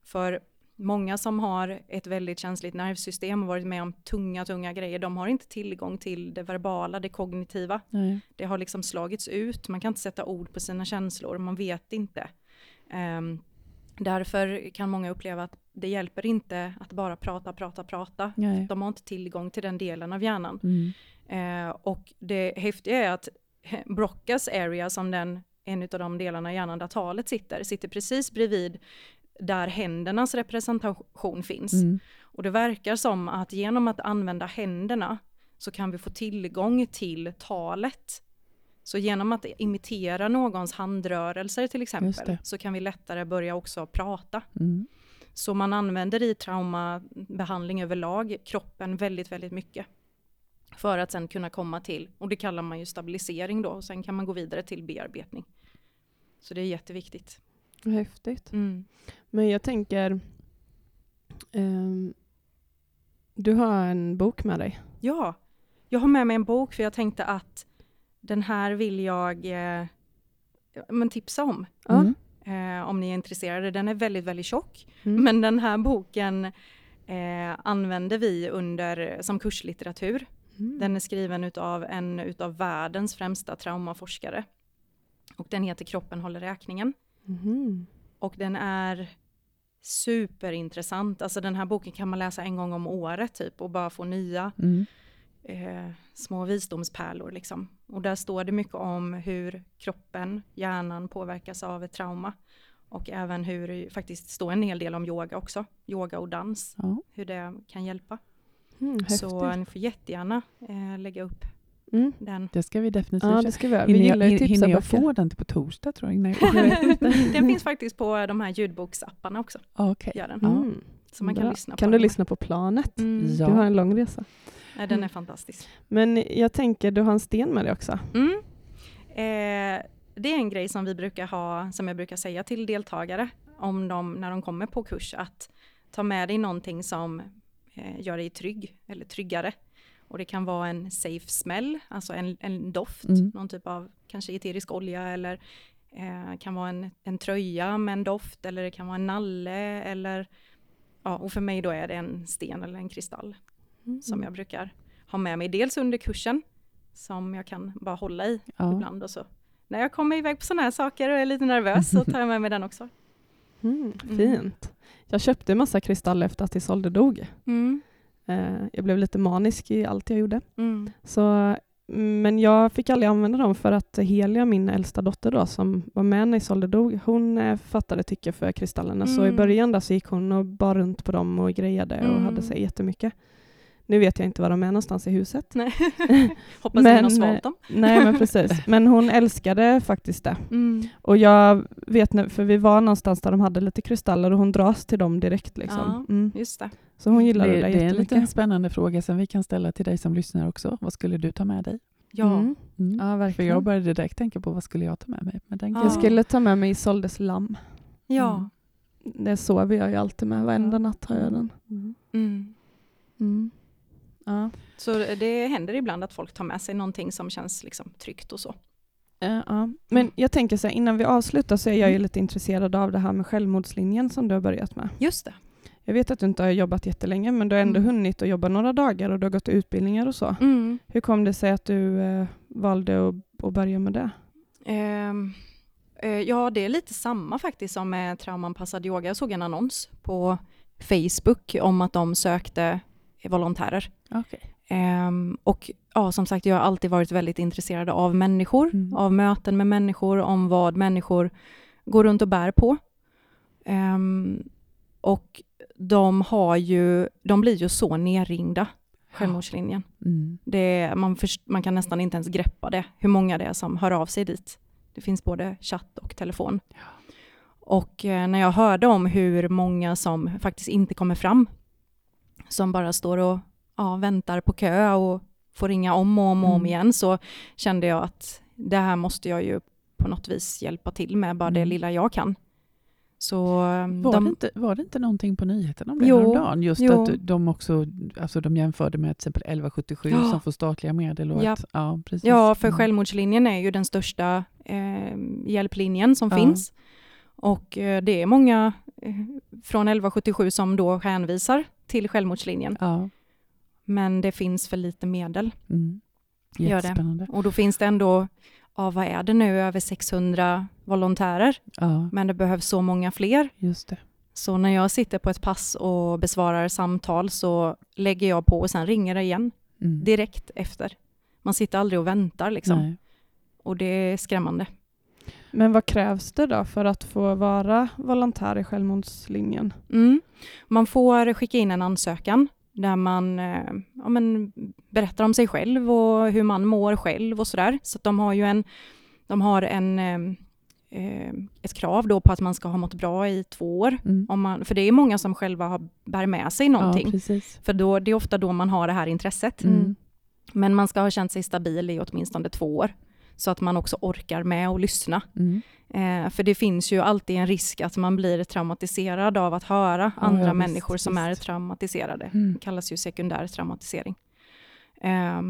För många som har ett väldigt känsligt nervsystem och varit med om tunga, tunga grejer, de har inte tillgång till det verbala, det kognitiva. Nej. Det har liksom slagits ut, man kan inte sätta ord på sina känslor, man vet inte. Um, därför kan många uppleva att det hjälper inte att bara prata, prata, prata. Nej. De har inte tillgång till den delen av hjärnan. Mm. Uh, och det häftiga är att Broccas area, som den en av de delarna i hjärnan där talet sitter, sitter precis bredvid där händernas representation finns. Mm. Och det verkar som att genom att använda händerna så kan vi få tillgång till talet. Så genom att imitera någons handrörelser till exempel så kan vi lättare börja också prata. Mm. Så man använder i traumabehandling överlag kroppen väldigt, väldigt mycket. För att sen kunna komma till, och det kallar man ju stabilisering då, och sen kan man gå vidare till bearbetning. Så det är jätteviktigt. Häftigt. Mm. Men jag tänker, um, du har en bok med dig? Ja, jag har med mig en bok för jag tänkte att den här vill jag eh, men tipsa om. Mm. Eh, om ni är intresserade. Den är väldigt, väldigt tjock. Mm. Men den här boken eh, använder vi under, som kurslitteratur. Mm. Den är skriven av en utav världens främsta traumaforskare. Och den heter Kroppen håller räkningen. Mm. Och den är superintressant. Alltså den här boken kan man läsa en gång om året typ och bara få nya mm. Eh, små visdomspärlor liksom. Och där står det mycket om hur kroppen, hjärnan påverkas av ett trauma. Och även hur det faktiskt står en hel del om yoga också. Yoga och dans. Ja. Hur det kan hjälpa. Mm, så ni får jättegärna eh, lägga upp Mm. Den. Det ska vi definitivt ja, det ska vi. Vi gillar ju Hinner jag få den till på torsdag tror jag? Nej, den finns faktiskt på de här ljudboksapparna också. Okay. Gör den. Mm. Så man kan Bra. lyssna på Kan du lyssna på planet? Mm. Ja. Du har en lång resa. Nej, den är mm. fantastisk. Men jag tänker, du har en sten med dig också? Mm. Eh, det är en grej som vi brukar ha, som jag brukar säga till deltagare om de, när de kommer på kurs, att ta med dig någonting som eh, gör dig trygg eller tryggare. Och det kan vara en safe smell, alltså en, en doft, mm. någon typ av kanske eterisk olja eller eh, kan vara en, en tröja med en doft eller det kan vara en nalle eller ja, och för mig då är det en sten eller en kristall mm. som jag brukar ha med mig. Dels under kursen som jag kan bara hålla i ja. ibland och så. När jag kommer iväg på sådana här saker och är lite nervös så tar jag med mig den också. Mm, mm. fint. Jag köpte en massa kristaller efter att Isolde dog. Mm. Eh, jag blev lite manisk i allt jag gjorde. Mm. Så, men jag fick aldrig använda dem för att Helia, min äldsta dotter då, som var med när Isolde dog, hon eh, fattade tycke för kristallerna. Så i mm. början där så gick hon och bar runt på dem och grejade och hade sig jättemycket. Nu vet jag inte var de är någonstans i huset. Nej. Hoppas men, ingen har svalt dem. nej, men precis. Men hon älskade faktiskt det. Mm. Och jag vet nu, för vi var någonstans där de hade lite kristaller och hon dras till dem direkt. Liksom. Ja, mm. just det. Så hon gillade det, det, det är en liten spännande fråga som vi kan ställa till dig som lyssnar också. Vad skulle du ta med dig? Ja, mm. mm. ja verkligen. För jag började direkt tänka på vad skulle jag ta med mig? Men den ja. Jag skulle ta med mig Isoldes lamm. Ja. Mm. Det sover jag ju alltid med. Varenda natt har jag den. Mm. Ja. Så det händer ibland att folk tar med sig någonting som känns liksom tryggt och så. Ja. Men jag tänker så här, innan vi avslutar så är jag ju mm. lite intresserad av det här med självmordslinjen som du har börjat med. Just det. Jag vet att du inte har jobbat jättelänge, men du har ändå mm. hunnit att jobba några dagar och du har gått utbildningar och så. Mm. Hur kom det sig att du uh, valde att, att börja med det? Um, ja, det är lite samma faktiskt som med traumanpassad yoga. Jag såg en annons på Facebook om att de sökte volontärer. Okay. Um, och ja, som sagt, jag har alltid varit väldigt intresserad av människor, mm. av möten med människor, om vad människor går runt och bär på. Um, och de har ju, de blir ju så nerringda, självmordslinjen. Mm. Det, man, först, man kan nästan inte ens greppa det, hur många det är som hör av sig dit. Det finns både chatt och telefon. Ja. Och eh, när jag hörde om hur många som faktiskt inte kommer fram som bara står och ja, väntar på kö och får ringa om och om och om mm. igen, så kände jag att det här måste jag ju på något vis hjälpa till med, bara det mm. lilla jag kan. Så, var, de, det inte, var det inte någonting på nyheterna om det jo, häromdagen? Just jo. att de också alltså de jämförde med till exempel 1177 ja. som får statliga medel. Och ja. Att, ja, precis. ja, för mm. självmordslinjen är ju den största eh, hjälplinjen som ja. finns. Och eh, det är många eh, från 1177 som då hänvisar till självmordslinjen. Ja. Men det finns för lite medel. Mm. Jättespännande. Och då finns det ändå, ja, vad är det nu, över 600 volontärer. Ja. Men det behövs så många fler. Just det. Så när jag sitter på ett pass och besvarar samtal så lägger jag på och sen ringer det igen. Mm. Direkt efter. Man sitter aldrig och väntar liksom. Nej. Och det är skrämmande. Men vad krävs det då för att få vara volontär i självmordslinjen? Mm. Man får skicka in en ansökan där man eh, ja, men, berättar om sig själv och hur man mår själv och sådär. Så de har ju en, de har en, eh, eh, ett krav då på att man ska ha mått bra i två år. Mm. Om man, för det är många som själva har, bär med sig någonting. Ja, för då, det är ofta då man har det här intresset. Mm. Men man ska ha känt sig stabil i åtminstone två år så att man också orkar med att lyssna. Mm. Eh, för det finns ju alltid en risk att man blir traumatiserad av att höra ja, andra ja, människor visst, som visst. är traumatiserade. Mm. Det kallas ju sekundär traumatisering. Eh,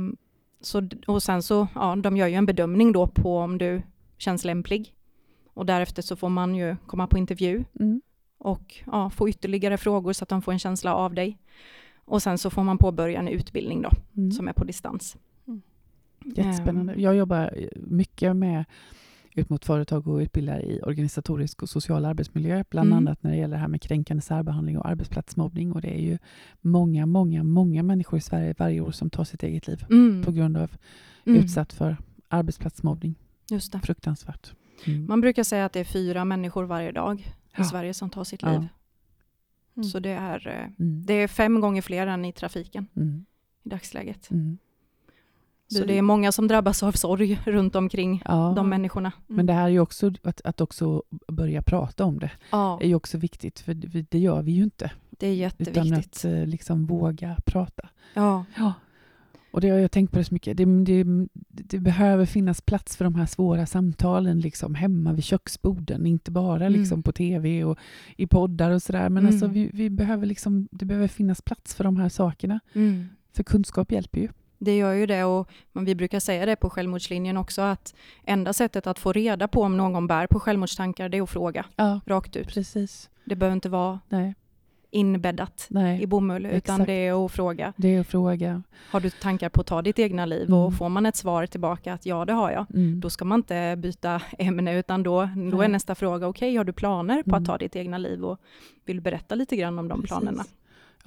så, och sen så, ja, de gör ju en bedömning då på om du känns lämplig. Och därefter så får man ju komma på intervju mm. och ja, få ytterligare frågor så att de får en känsla av dig. Och sen så får man påbörja en utbildning då, mm. som är på distans. Jättespännande. Jag jobbar mycket med ut mot företag och utbildar i organisatorisk och social arbetsmiljö, bland mm. annat när det gäller det här med kränkande särbehandling och arbetsplatsmobbning. Och det är ju många, många, många människor i Sverige varje år som tar sitt eget liv mm. på grund av mm. utsatt för arbetsplatsmobbning. Just det. Fruktansvärt. Mm. Man brukar säga att det är fyra människor varje dag i ja. Sverige som tar sitt liv. Ja. Så det är, eh, mm. det är fem gånger fler än i trafiken mm. i dagsläget. Så det är många som drabbas av sorg runt omkring ja. de människorna. Mm. Men det här är ju också, att, att också börja prata om det, ja. är ju också viktigt, för det, det gör vi ju inte. Det är jätteviktigt. Utan att eh, liksom våga prata. Ja. ja. Och det har jag tänkt på det så mycket. Det, det, det, behöver finnas plats för de här svåra samtalen liksom, hemma vid köksborden, inte bara mm. liksom, på tv och i poddar och sådär. Men alltså, mm. alltså, vi, vi, behöver liksom, det behöver finnas plats för de här sakerna. Mm. För kunskap hjälper ju. Det gör ju det och vi brukar säga det på självmordslinjen också att enda sättet att få reda på om någon bär på självmordstankar det är att fråga ja, rakt ut. Precis. Det behöver inte vara Nej inbäddat Nej, i bomull, utan exakt. det är att fråga. Det är att fråga. Har du tankar på att ta ditt egna liv? Mm. Och får man ett svar tillbaka att ja, det har jag, mm. då ska man inte byta ämne, utan då, då är nästa fråga, okej, okay, har du planer på mm. att ta ditt egna liv? Och vill berätta lite grann om de Precis. planerna?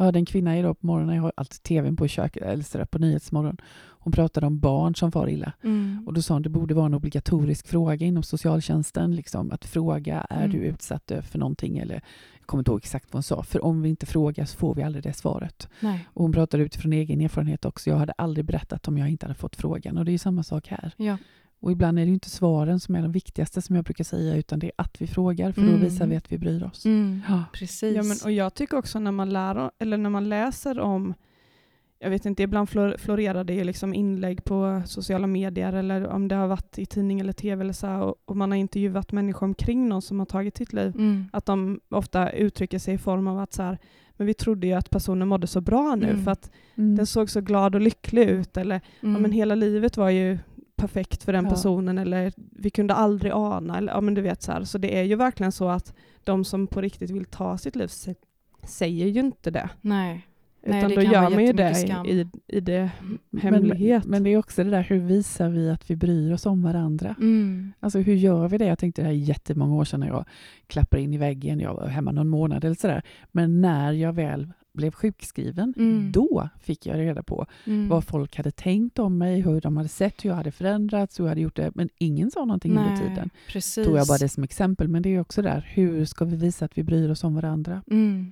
Jag hade en kvinna idag på morgonen, jag har alltid tvn på i köket, eller sådär, på Nyhetsmorgon. Hon pratade om barn som far illa. Mm. Och då sa hon att det borde vara en obligatorisk fråga inom socialtjänsten. Liksom, att fråga, är mm. du utsatt för någonting? Eller, jag kommer inte ihåg exakt vad hon sa. För om vi inte frågar så får vi aldrig det svaret. Nej. Och hon pratade utifrån egen erfarenhet också. Jag hade aldrig berättat om jag inte hade fått frågan. Och det är samma sak här. Ja. Och ibland är det inte svaren som är de viktigaste, som jag brukar säga, utan det är att vi frågar, för mm. då visar vi att vi bryr oss. Mm. Ja. Precis. Ja, men, och jag tycker också när man, lär, eller när man läser om jag vet inte, ibland florerar det ju liksom inlägg på sociala medier eller om det har varit i tidning eller tv eller så och, och, man har intervjuat människor omkring någon som har tagit sitt liv. Mm. Att de ofta uttrycker sig i form av att så här, men vi trodde ju att personen mådde så bra nu mm. för att mm. den såg så glad och lycklig ut eller ja, men mm. hela livet var ju perfekt för den ja. personen eller vi kunde aldrig ana. Eller, ja, men du vet, så, här. så det är ju verkligen så att de som på riktigt vill ta sitt liv säger ju inte det. Nej. Utan Nej, då gör man ju det i, i det hemlighet. Men, men, det är också det där, hur visar vi att vi bryr oss om varandra? Mm. Alltså hur gör vi det? Jag tänkte det här jättemånga år sedan när jag klappade in i väggen, jag var hemma någon månad eller sådär. Men när jag väl blev sjukskriven, mm. då fick jag reda på mm. vad folk hade tänkt om mig, hur de hade sett hur jag hade förändrats, hur jag hade gjort det. Men ingen sa någonting Nej, under tiden. Precis. Tog jag bara det som exempel. Men det är också där, hur ska vi visa att vi bryr oss om varandra? Mm.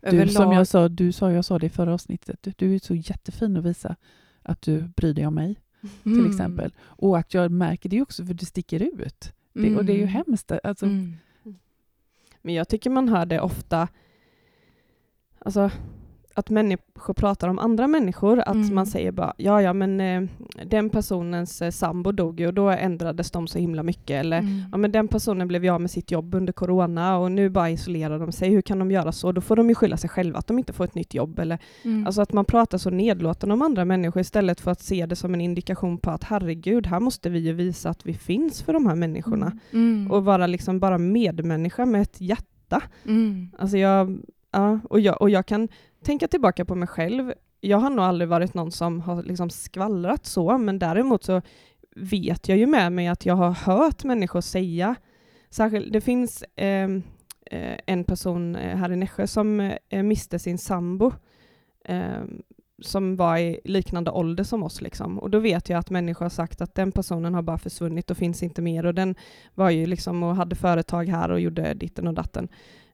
Du, som jag sa, du sa, jag sa det i förra avsnittet, du är så jättefin att visa att du bryr dig om mig, mm. till exempel. Och att jag märker det också för du sticker ut. Det, och det är ju mm. hemskt. Alltså. Mm. Men jag tycker man hör det ofta, alltså att människor pratar om andra människor, att mm. man säger bara ja, ja, men eh, den personens eh, sambo dog ju och då ändrades de så himla mycket. Eller mm. ja, men den personen blev av med sitt jobb under corona och nu bara isolerar de sig. Hur kan de göra så? Då får de ju skylla sig själva att de inte får ett nytt jobb. Eller, mm. Alltså att man pratar så nedlåtande om andra människor istället för att se det som en indikation på att herregud, här måste vi ju visa att vi finns för de här människorna. Mm. Mm. Och vara liksom bara medmänniska med ett hjärta. Mm. Alltså jag, ja, och, jag, och jag kan tänka tillbaka på mig själv. Jag har nog aldrig varit någon som har liksom skvallrat så, men däremot så vet jag ju med mig att jag har hört människor säga, särskilt, det finns ehm, eh, en person eh, här i Nässjö som eh, miste sin sambo eh, som var i liknande ålder som oss. Liksom. Och då vet jag att människor har sagt att den personen har bara försvunnit och finns inte mer. Och den var ju liksom och hade företag här och gjorde ditten och datten.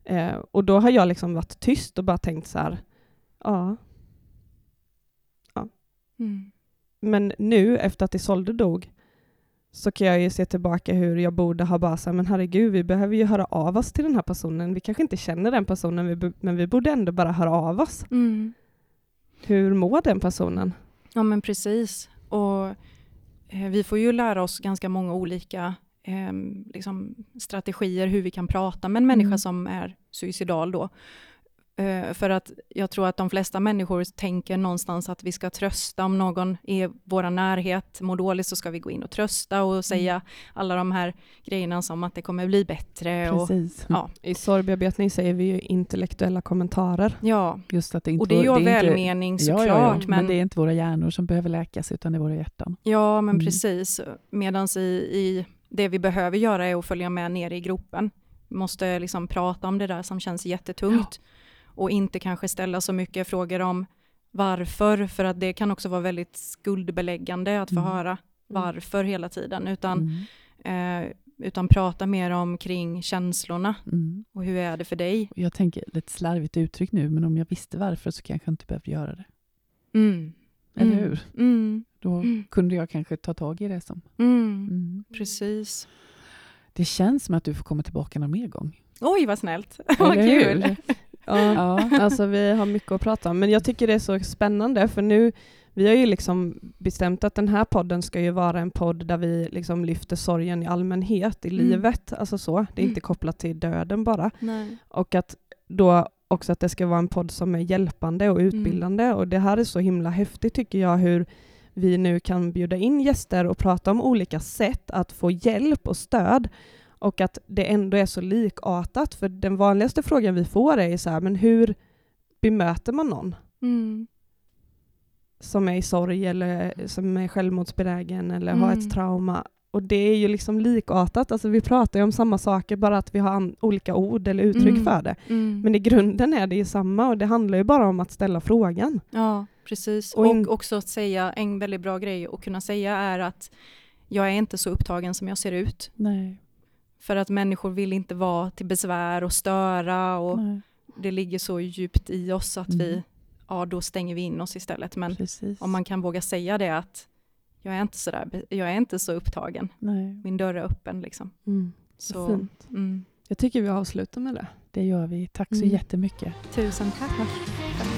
Eh, och då har jag liksom varit tyst och bara tänkt så här, Ja. ja. Mm. Men nu, efter att Isolde dog, så kan jag ju se tillbaka hur jag borde ha bara sagt, men herregud, vi behöver ju höra av oss till den här personen. Vi kanske inte känner den personen, men vi borde ändå bara höra av oss. Mm. Hur mår den personen? Ja, men precis. Och eh, vi får ju lära oss ganska många olika eh, liksom strategier hur vi kan prata med en människa mm. som är suicidal då. Uh, för att jag tror att de flesta människor tänker någonstans att vi ska trösta om någon i vår närhet mår dåligt så ska vi gå in och trösta och mm. säga alla de här grejerna som att det kommer bli bättre. Precis. Och, ja. I sorgbearbetning säger vi ju intellektuella kommentarer. Ja, Just att det inte och det är ju av välmening såklart. Ja, ja, ja. Men, men, det är inte våra hjärnor som behöver läkas utan det är våra hjärtan. Ja, men mm. precis. Medan i, i det vi behöver göra är att följa med ner i gropen. Vi måste liksom prata om det där som känns jättetungt. Ja och inte kanske ställa så mycket frågor om varför, för att det kan också vara väldigt skuldbeläggande att få mm. höra mm. varför hela tiden, utan, mm. eh, utan prata mer om kring känslorna mm. och hur är det för dig? Jag tänker lite slarvigt uttryck nu, men om jag visste varför så kanske jag inte behövde göra det. Mm. Eller mm. hur? Då kunde jag kanske ta tag i det som. Precis. Det känns som att du får komma tillbaka någon mer gång. Oj, vad snällt. vad kul. Ja, ja, alltså vi har mycket att prata om. Men jag tycker det är så spännande för nu, vi har ju liksom bestämt att den här podden ska ju vara en podd där vi liksom lyfter sorgen i allmänhet i mm. livet. Alltså så. Det är inte mm. kopplat till döden bara. Nej. Och att då också att det ska vara en podd som är hjälpande och mm. utbildande. Mm. Och det här är så himla häftigt tycker jag hur vi nu kan bjuda in gäster och prata om olika sätt att få hjälp och stöd och att det ändå är så likartat. För den vanligaste frågan vi får är så här, men hur bemöter man någon? Mm. Som är i sorg eller som är självmordsbenägen eller mm. har ett mm. trauma. Och det är ju liksom likartat, alltså vi pratar ju om samma saker, bara att vi har olika ord eller uttryck mm. för det. Mm. Men i grunden är det ju samma och det handlar ju bara om att ställa frågan. Ja, precis. Och, och också att säga, en väldigt bra grej att kunna säga är att jag är inte så upptagen som jag ser ut. Nej. För att människor vill inte vara till besvär och störa och Nej. det ligger så djupt i oss att mm. vi, ja då stänger vi in oss istället. Men Precis. om man kan våga säga det att jag är inte så, där, jag är inte så upptagen. Nej. Min dörr är öppen liksom. Mm. Så, fint. Mm. Jag tycker vi avslutar med det. Det gör vi. Tack så mm. jättemycket. Tusen tack. tack.